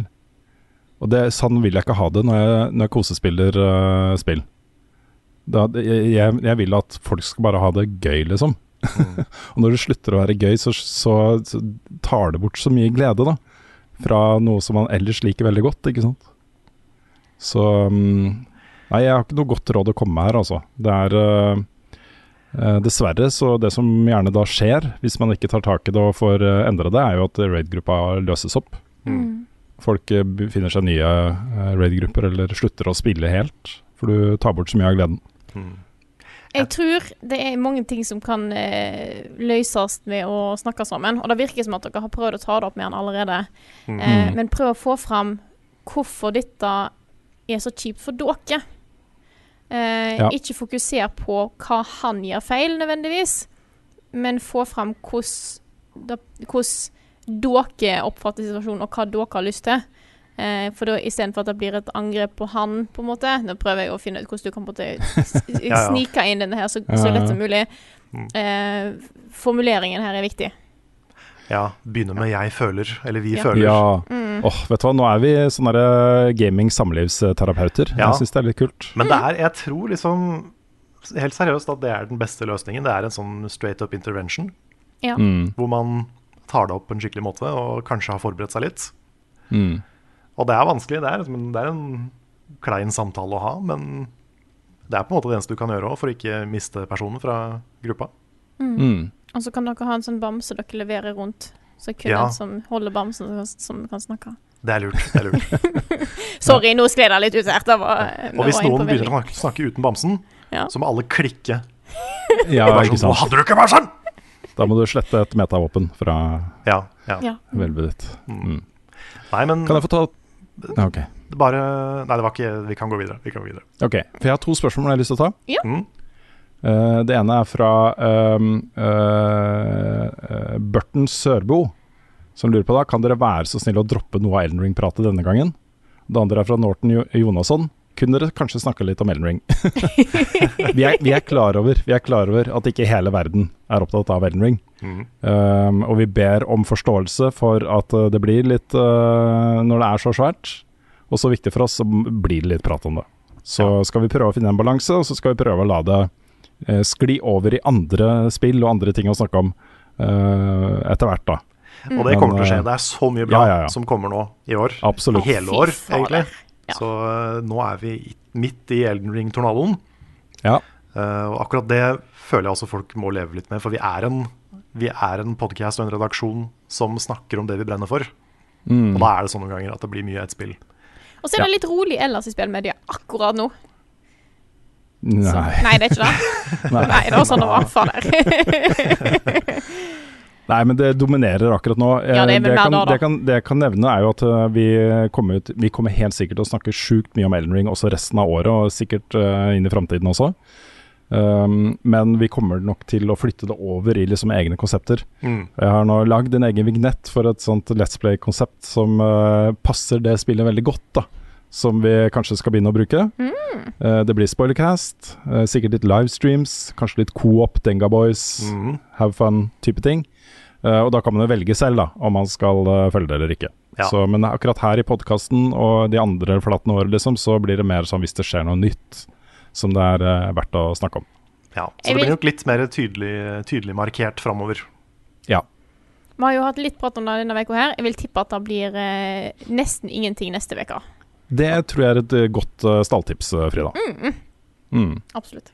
Og det, sånn vil jeg ikke ha det når jeg, når jeg kosespiller uh, spill. Da, jeg, jeg, vil at folk skal bare ha det gøy, liksom. og når det slutter å være gøy, så, så, så tar det bort så mye glede, da. Fra noe som man ellers liker veldig godt, ikke sant. Så mm, Nei, jeg har ikke noe godt råd å komme med her, altså. Det er eh, eh, Dessverre, så det som gjerne da skjer, hvis man ikke tar tak i det og får uh, endre det, er jo at raid-gruppa løses opp. Mm. Folk eh, finner seg nye eh, raid-grupper eller slutter å spille helt, for du tar bort så mye av gleden. Mm. Jeg tror det er mange ting som kan eh, løses ved å snakke sammen. Og det virker som at dere har prøvd å ta det opp med han allerede. Mm. Eh, Mm. men prøv å få fram hvorfor dette er så kjipt for dere. Eh, Ja. Ikke fokuser på hva han gjør feil, nødvendigvis, men få fram hvordan dere oppfatter situasjonen, og hva dere har lyst til. Eh, for da istedenfor at det blir et angrep på han, på en måte Nå prøver jeg å finne ut hvordan du kan på en måte snike inn denne her så, så lett som mulig. Mm. Eh, formuleringen her er viktig. Ja, begynne med 'jeg føler', eller 'vi Ja. føler'. Ja. Mm. Åh, vet du hva, nå er vi sånne gaming-samlivsterapeuter. Ja. Jeg syns det er litt kult. Men det er, jeg tror liksom helt seriøst at det er den beste løsningen. Det er en sånn straight up intervention, Ja. Mm. hvor man tar det opp på en skikkelig måte og kanskje har forberedt seg litt. Mm. Og det er vanskelig. Det er, liksom, det er en klein samtale å ha, men det er på en måte det eneste du kan gjøre òg, for å ikke miste personen fra gruppa. Mm. Og så kan dere ha en sånn bamse dere leverer rundt. Så kun Ja. en som holder bamsen, som, som kan snakke. Det er lurt. det er lurt. Sorry, nå skled jeg litt ut her. Det var, Og hvis var noen begynner å snakke, uten bamsen, Ja. så må alle klikke. Ja, ikke sant. 'Nå hadde du ikke bamsen!' Da må du slette et metavåpen fra Ja, ja. Ja. hvelvet ditt. Mm. Nei, men Kan jeg få ta Ja, Ok. bare Nei, det var ikke Vi kan gå videre. Vi kan gå videre. Ok, For jeg har to spørsmål jeg har lyst til å ta. Ja. Mm. Eh, det ene er fra um, uh, Burton Sørbo, som lurer på da Kan dere være så snill å droppe noe av Elden Ring-pratet denne gangen? Det andre er fra Norton Jo- Jonasson. Kunne dere kanskje snakke litt om Elden Ring? vi, er, vi, er klar over, vi er klar over at ikke hele verden er opptatt av Elden Ring. Mm. Um, og vi ber om forståelse for at uh, det blir litt uh, Når det er så svært og så viktig for oss, så blir det litt prat om det. Så skal vi prøve å finne en balanse, og så skal vi prøve å la det eh, skli over i andre spill og andre ting å snakke om eh, etter hvert, da. Og det Men, kommer til å skje. eh, Det er så mye bra ja, ja, ja. som kommer nå i år. Absolutt. Hele år, egentlig. Ja. Så eh, nå er vi midt i Elden Ring-tornadoen. Ja. Uh, og akkurat det føler jeg også folk må leve litt med, for vi er en, vi er en podkast og en redaksjon som snakker om det vi brenner for. Mm. Og da er det sånne ganger at det blir mye ett spill. Og så er det litt rolig ellers i spillmedia akkurat nå. Så, Nei. nei, det er ikke det. Nei, det var sånn det var. Fader. Nei, men det dominerer akkurat nå. Eh, Ja, det jeg hver kan, dag, da. det, jeg kan, det jeg kan nevne, er jo at eh, vi kommer, ut, vi kommer helt sikkert til å snakke sjukt mye om Elden Ring også resten av året, og sikkert uh, inn i framtiden også. Um, men vi kommer nok til å flytte det over i liksom egne konsepter. Mm. Jeg har nå lagd en egen vignett for et sånt Let's Play-konsept som uh, passer det spillet veldig godt, da. Som vi kanskje skal begynne å bruke. Eh, det blir spoilercast, uh, sikkert litt livestreams, kanskje litt co-op, Denga Boys, Mm. have fun-type ting. Uh, og da kan man jo velge selv, da, om man skal følge det eller ikke. Ja. Så, men akkurat her i podkasten og de andre flatene våre, liksom, så blir det mer sånn hvis det skjer noe nytt som det er verdt å snakke om. Ja, så det blir nok litt mer tydelig, tydelig markert framover. Ja. Vi har jo hatt litt prat om det denne uka her. Jeg vil tippe at det blir nesten ingenting neste uke. Det tror jeg er et eh, godt eh, stalltips, eh, Frida. Mm. Absolutt.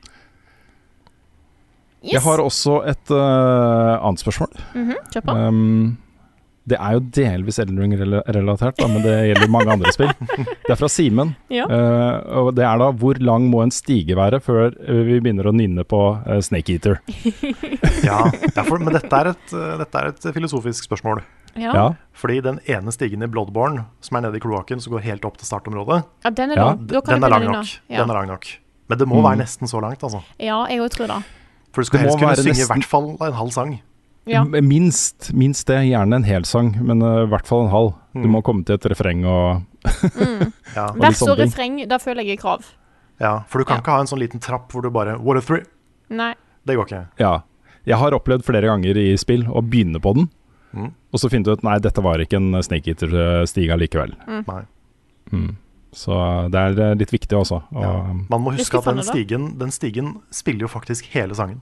Jeg har også et uh, annet spørsmål. -hmm. Kjør på. Um, det er jo delvis Elden Ring-relatert, men det gjelder mange andre spill. Det er fra Simen. Ja. Uh, og det er da hvor lang må en stige være før eh, vi begynner å nynne på uh, Snake Eater? Ja, derfor, men dette er, et, dette er et filosofisk spørsmål. Ja. Ja. Fordi den ene stigen i Bloodborne, som er nede i kloakken, som går helt opp til startområdet, ja, den er Ja, lang. Den er lang nok. Ja. Den er lang nok. Men det må Mm. være nesten så langt, altså. ja, jeg òg tror det. For du skal Det helst kunne synge synge i hvert fall en halv sang. Ja. Minst, minst det. Gjerne en hel sang, men eh, i hvert fall en halv. Du Mm. må komme til et refreng og Ja, litt Vers sånne og ting. refreng, da føler jeg krav. ja, For du kan Ja. ikke ha en sånn liten trapp hvor du bare What a three? Nei. Det går ikke. Ja. Jeg har opplevd flere ganger i spill å begynne på den, Mm. og så finne ut nei, dette var ikke en Snake Eater-stige likevel. Nei. Mm. Så det er eh, litt viktig også. Og, Man må huske at den stigen, den stigen spiller jo faktisk hele sangen.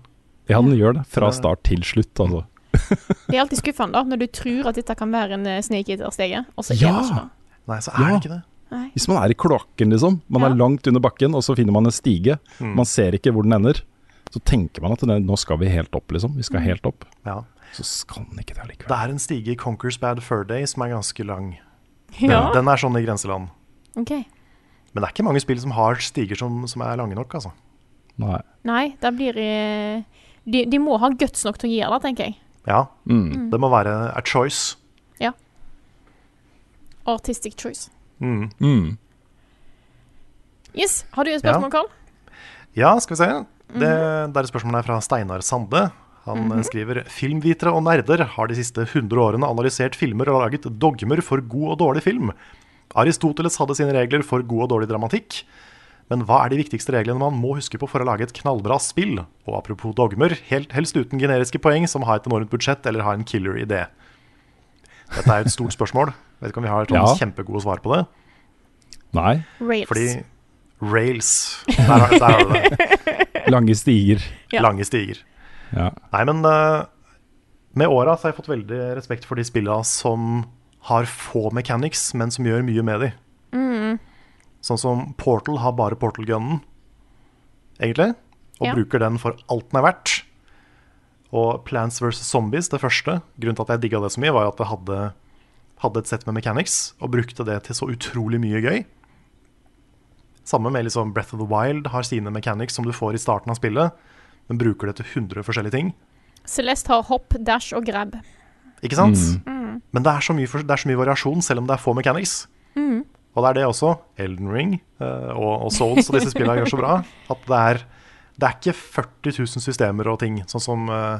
ja, den gjør det. Fra start til slutt, altså. Det er alltid skuffende da, når du tror at dette kan være en eh, Eater-stege, og så er Ja. det ikke det. Nei, så er Ja. det ikke det. Nei. Hvis man er i kloakken, liksom. Man Ja. er langt under bakken, og så finner man en stige. Mm. Man ser ikke hvor den ender. Så tenker man at det, nå skal vi helt opp, liksom. Vi skal helt opp. Ja. Så skal den ikke det Det er en stige i Conquers Bad Fur Day som er ganske lang. Ja, Den er sånn i grenseland. ok. Men det er ikke mange spill som har stiger som, som er lange nok, altså. Nei. Nei, da blir de, de må ha guts nok til å gi det, tenker jeg. Ja, Mm. det må være a choice. Ja. Artistic choice. Mm. Mm. Yes, Har du et spørsmål, Karl? Ja, skal vi se. Det, det er et spørsmål her fra Steinar Sande. Han -hmm. skriver Filmvitere og nerder har de siste 100 årene analysert filmer og laget dogmer for god og dårlig film. Aristoteles hadde sine regler for god og dårlig dramatikk. Men hva er de viktigste reglene man må huske på for å lage et knallbra spill? Og apropos dogmer, helt, helst uten generiske poeng som har et enormt budsjett eller har en killer idé. Dette er jo et stort spørsmål. Vet ikke om vi har sånn Ja. kjempegode svar på det. Nei. Rails. Fordi rails Der har, du det. Lange stiger. Ja. Lange stiger. Ja. Nei, men uh, med åra har jeg fått veldig respekt for de spillene som har få mechanics, men som gjør mye med de. Sånn som Portal har bare Portal-gunnen, egentlig. Og Ja. bruker den for alt den er verdt. Og Plants vs. Zombies, det første, grunnen til at jeg digga det så mye, var at det hadde, hadde et sett med mechanics, og brukte det til så utrolig mye gøy. Samme med liksom Breath of the Wild har sine mechanics som du får i starten av spillet, men bruker det til 100 forskjellige ting. Celeste har hopp, dash og grab. Ikke sant? Mm. Men det er, så mye, det er så mye variasjon, selv om det er få mechanics. Og det er det også Elden Ring eh, og, og Souls og disse spillene gjør så bra. At det er, det er ikke 40 000 systemer og ting, sånn som eh,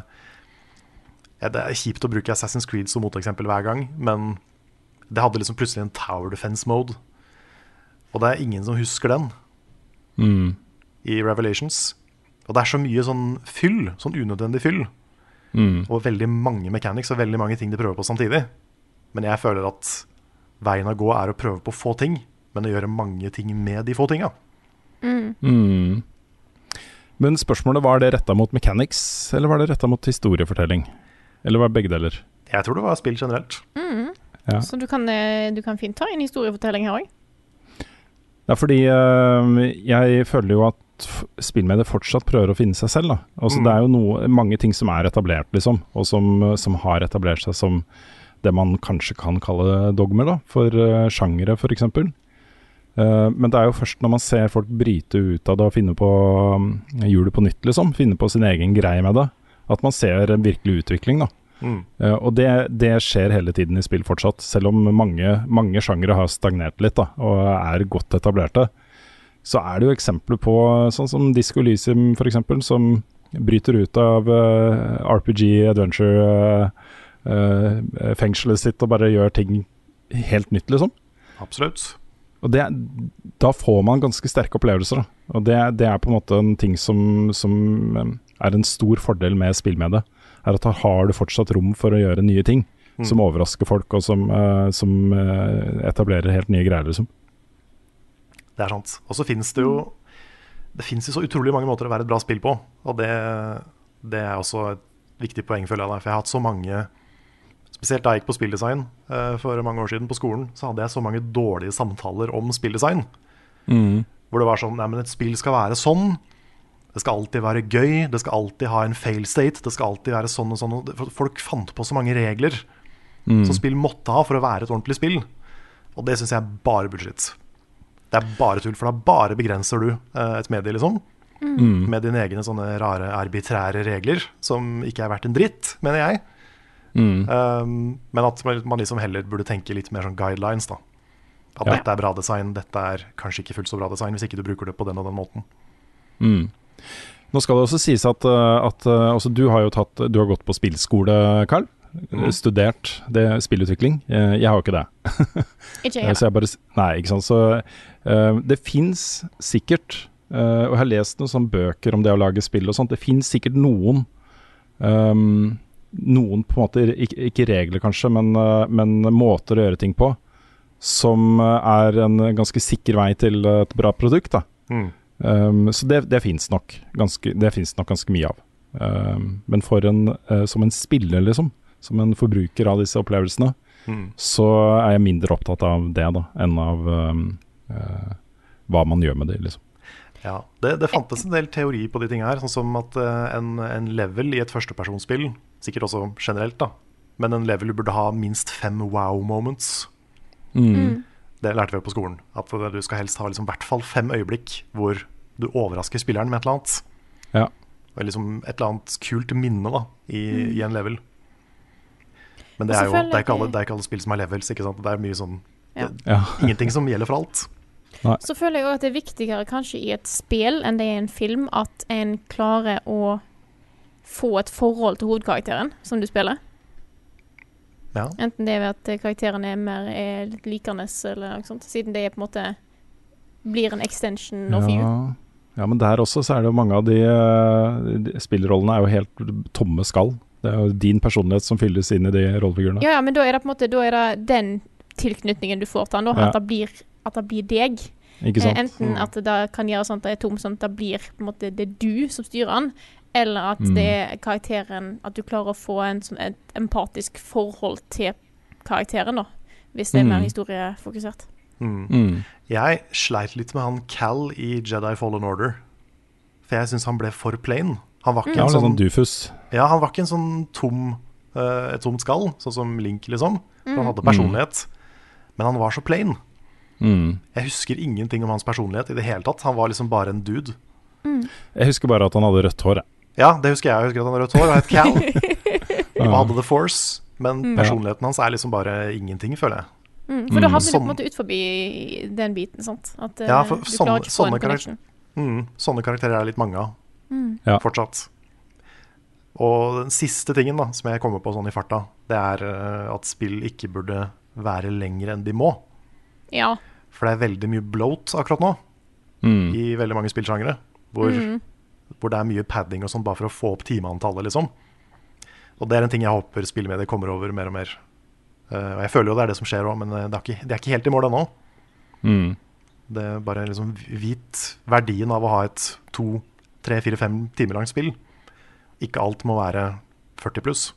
ja, Det er kjipt å bruke Assassin's Creed som moteksempel hver gang, men det hadde liksom plutselig en tower defense mode. Og det er ingen som husker den Mm. i Revelations. Og det er så mye sånn fyll, sånn unødvendig fyll. Mm. Og veldig mange mechanics og veldig mange ting de prøver på samtidig. Men jeg føler at veien å gå er å prøve på få ting, men å gjøre mange ting med de få tinga. Mm. Men spørsmålet var det retta mot mechanics, eller var det retta mot historiefortelling? Eller var det begge deler? Jeg tror det var spill generelt. Ja. Så du kan, eh, du kan fint ta en historiefortelling her òg. Det er fordi øh, jeg føler jo at spillmediet fortsatt prøver å finne seg selv. Da. Altså, Mm. Det er jo noe, mange ting som er etablert, liksom, og som, som har etablert seg som det man kanskje kan kalle dogmer, da, for uh, sjangere f.eks. Uh, men det er jo først når man ser folk bryte ut av det og finne på um, hjulet på nytt, liksom, finne på sin egen greie med det, at man ser en virkelig utvikling. da. Mm. Uh, og det, det skjer hele tiden i spill fortsatt, selv om mange, mange sjangere har stagnert litt da, og er godt etablerte. Så er det jo eksempler på sånn som Disco Elysium f.eks., som bryter ut av uh, RPG adventure-fengselet sitt og bare gjør ting helt nytt, liksom. Absolutt. Og det, da får man ganske sterke opplevelser. Da. Og det, det er på en måte en ting som, som eh, er en stor fordel med spillmediet. Er at da har du fortsatt rom for å gjøre nye ting Mm. som overrasker folk, og som, uh, som uh, etablerer helt nye greier, liksom. Det er sant. Og så finnes det jo Det finnes jo så utrolig mange måter å være et bra spill på. Og det, det er også et viktig poeng, føler jeg. For jeg har hatt så mange Spesielt da jeg gikk på spilldesign eh, for mange år siden på skolen, så hadde jeg så mange dårlige samtaler om spilldesign. Mm. Hvor det var sånn Nei, men et spill skal være sånn. Det skal alltid være gøy. Det skal alltid ha en fail state. Det skal alltid være sånn og sånn. Folk fant på så mange regler Mm. som spill måtte ha for å være et ordentlig spill. Og det syns jeg er bare bullshit. Det er bare tull, for da bare begrenser du eh, et medie, liksom. Mm. Med dine egne sånne rare, arbitrære regler, som ikke er verdt en dritt, mener jeg. Mm. Um, men at man man liksom heller burde tenke litt mer sånn guidelines, da. At Ja. dette er bra design, dette er kanskje ikke fullt så bra design, hvis ikke du bruker det på den og den måten. Mm. Nå skal det også sies at, uh, at altså, du har jo tatt Du har gått på spillskole, Carl. Mm. Studert det spillutvikling. Eh, Jeg har jo ikke det. Ikke Eh, jeg Så jeg bare, nei, ikke sant. Så uh, det fins sikkert, uh, og jeg har lest noen sånne bøker om det å lage spill og sånt, det fins sikkert noen ehm, Noen på en måte, ikke, ikke regler kanskje, men, eh, men måter å gjøre ting på som eh, er en ganske sikker vei til et bra produkt. da. Mm. Um, så det, det fins nok, ganske- det nok ganske mye av. Um, men for en, uh, som en spiller, liksom, som en forbruker av disse opplevelsene, Mm. så er jeg mindre opptatt av det da, enn av um, uh, hva man gjør med det. Liksom. Ja, det, det fantes en del teori på de tingene her, sånn som at eh, en, en level i et førstepersonsspill, sikkert også generelt, da, men en level burde ha minst fem wow moments. Mm. Det lærte vi på skolen. At du skal helst ha liksom, i hvert fall fem øyeblikk hvor du overrasker spilleren med et eller annet. Ja. Eller liksom et eller annet kult minne da, i, i en level. Men det er jo det er ikke, alle, det er ikke alle spill som er levels. Ikke sant? Det er mye sånn Ja. det, Ja. Ingenting som gjelder for alt. Så føler jeg òg at det er viktigere kanskje i et spill enn det er i en film at en klarer å få et forhold til hovedkarakteren som du spiller. Ja. Enten det er ved at eh, karakteren er mer er litt likende, eller noe sånt. Siden det er på en måte blir en extension of you. Ja. ja, men der også så er det jo mange av de, eh, de spillrollene er jo helt tomme skall. Det er jo din personlighet som fylles inn i de rollefigurene. Ja, ja, men da er det på en måte Da er det den tilknytningen du får til han, da. Ja. At, det blir, at det blir deg. Ikke sant? Eh, enten Mm. at det kan gjøre sånn at det er tom, sånn at det blir på en måte det er du som styrer han, eller at Mm. det er karakteren At du klarer å få en sånn et empatisk forhold til karakteren, da. Hvis det er mer Mm. historiefokusert. Mm. Mm. Jeg sleit litt med han Cal i Jedi Fallen Order. For jeg syns han ble for plain. Han var ikke Ja, en sånn, sånn dufus. ja, han var ikke en sånn tom eh, et tomt skall, sånn som Link, liksom. For Mm. han hadde personlighet. Men han var så plain. Mm. Jeg husker ingenting om hans personlighet i det hele tatt. Han var liksom bare en dude. Jeg husker bare at han hadde rødt hår. Ja, det husker jeg. Jeg husker at han hadde rødt hår og het Cal. og hadde The Force. Men Mm. personligheten hans er liksom bare ingenting, føler jeg. Mm, for da Mm. havner du på en Sånn- måte ut forbi den biten, sant. At eh, Ja, for du sånne- klarer ikke å få sånne en connection. Mm, sånne karakterer er det litt mange av. Mm. Ja. Fortsatt. Og den siste tingen da, som jeg kommer på sånn i farta, det er eh, at spill ikke burde være lengre enn de må. Ja. For det er veldig mye bloat akkurat nå Mm. i veldig mange spillsjangere. Hvor, Mm. hvor det er mye padding og sånn bare for å få opp timeantallet, liksom. Og det er en ting jeg håper spillemedier kommer over mer og mer. Uh, og jeg føler jo det er det som skjer òg, men eh, det er, ikke, det er ikke helt i mål ennå. Mm. Det er bare liksom vit verdien av å ha et to, tre, fire, fem timer langt spill. Ikke alt må være 40 pluss.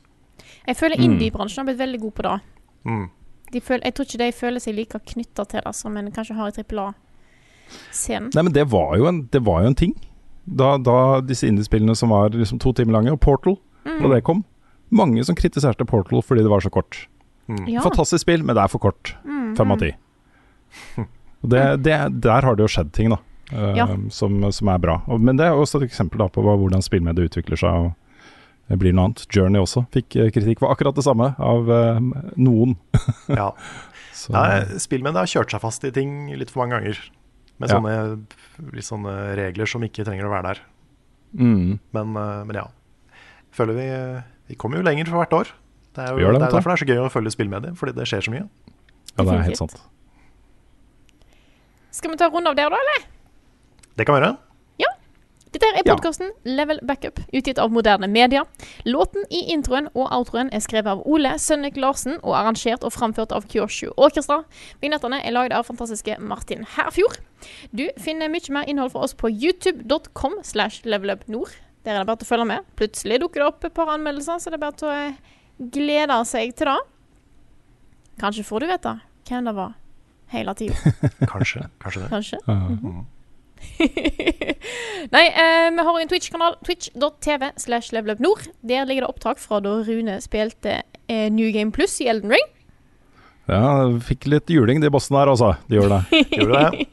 Jeg føler Mm. indie-bransjen har blitt veldig god på det. Mm. De føl jeg tror ikke de føler seg like knytta til det som en kanskje har i trippel A-scenen. Nei, men det var jo en, det var jo en ting. Da, da disse indiespillene som var liksom to timer lange, og Portal, Mm. da det kom Mange som kritiserte Portal fordi det var så kort. Mm. Ja. Fantastisk spill, men det er for kort. Mm, Fem av mm. ti. Og det, det, der har det jo skjedd ting, da. Uh, Ja. som, som er bra. Og, men det er også et eksempel da, på hvordan spillmediet utvikler seg. og det blir noe annet. Journey også fikk eh, kritikk for akkurat det samme av eh, noen. Ja. Så, Nei, Spillmediet har kjørt seg fast i ting litt for mange ganger. Med Ja. sånne, litt sånne regler som ikke trenger å være der. mm, Men, eh, men ja. Føler vi, vi kommer jo lenger for hvert år. Det er jo det, det er derfor det er så gøy å følge spillmediet, fordi det skjer så mye. ja, det er helt sant. Skal vi ta en runde av der, da, eller? Det kan vi gjøre. Dette er er Ja. podkasten Level Backup, utgitt av moderne media. Låten i introen og outroen er skrevet av Ole Sønnik Larsen og arrangert og framført av Kyoshu Orkestra. Vignettene er lagd av fantastiske Martin Herfjord. Du finner mye mer innhold fra oss på youtube.com slash levelupnord. Der er det bare til å følge med. Plutselig dukker det opp et par anmeldelser, så det er bare til å glede seg til det. Kanskje får du vite hvem det var hele tida. Kanskje. Kanskje det. Kanskje. Mm. Nei, eh, vi har en Twitch-kanal. Twitch.tv slash levelupnord. Der ligger det opptak fra da Rune spilte eh, New Game Plus i Elden Ring. Ja, fikk litt juling, de bossene her, altså. De gjorde det. Gjorde det?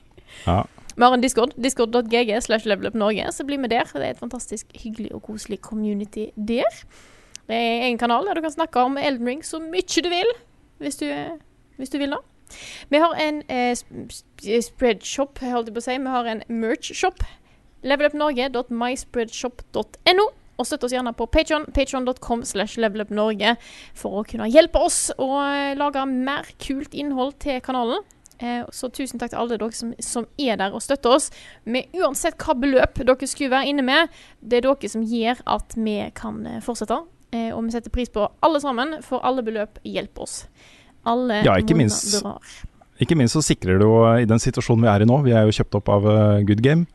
Ja. Vi har en Discord. Discord.gg slash levelupnorge. Så bli med der. Det er et fantastisk hyggelig og koselig community der. Det er en kanal der du kan snakke om Elden Ring så mye du vil, hvis du, hvis du vil da. Vi har en eh, sp- sp- spreadshop, holdt jeg på å si. Vi har en merch-shop. Levelupnorge.myspreadshop.no. Og støtt oss gjerne på Patreon, patreon.com slash levelupnorge, for å kunne hjelpe oss å eh, lage mer kult innhold til kanalen. Eh, så tusen takk til alle dere som, som er der og støtter oss. Med uansett hva beløp dere skulle være inne med, det er dere som gjør at vi kan eh, fortsette. Og vi setter pris på alle sammen, for alle beløp hjelper oss. Alle Ja, ikke minst-. Ikke minst så sikrer du jo i den situasjonen vi er i nå. Vi er jo kjøpt opp av eh, Good Game.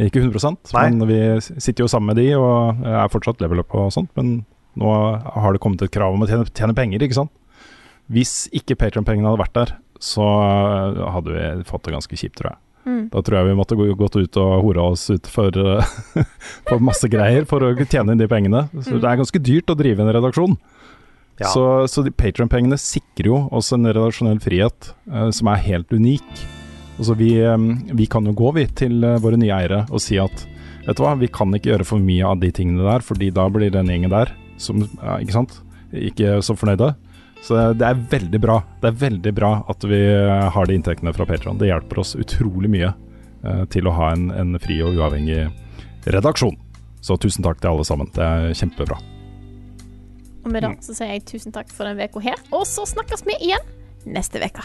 Ikke 100 Nei. men vi sitter jo sammen med de og er fortsatt level up og sånt. Men nå har det kommet et krav om å tjene, tjene penger, ikke sant. Hvis ikke Patron-pengene hadde vært der, så eh, hadde vi fått det ganske kjipt, tror jeg. Mm. Da tror jeg vi måtte gått ut og hora oss ut for, eh, for masse greier for å tjene inn de pengene. Så det er ganske dyrt å drive en redaksjon. Ja. Så, så Patron-pengene sikrer jo oss en redaksjonell frihet eh, som er helt unik. Altså vi, eh, vi kan jo gå vi til eh, våre nye eiere og si at vet du hva, vi kan ikke gjøre for mye av de tingene der, fordi da blir den gjengen der, som, ja, ikke sant, ikke så fornøyde. Så det- det er veldig bra. Det er veldig bra at vi eh, har de inntektene fra Patron. Det hjelper oss utrolig mye eh, til å ha en, en fri og uavhengig redaksjon. Så tusen takk til alle sammen. Det er kjempebra. Og med det så sier jeg tusen takk for denne uka her. Og så snakkes vi igjen neste uke.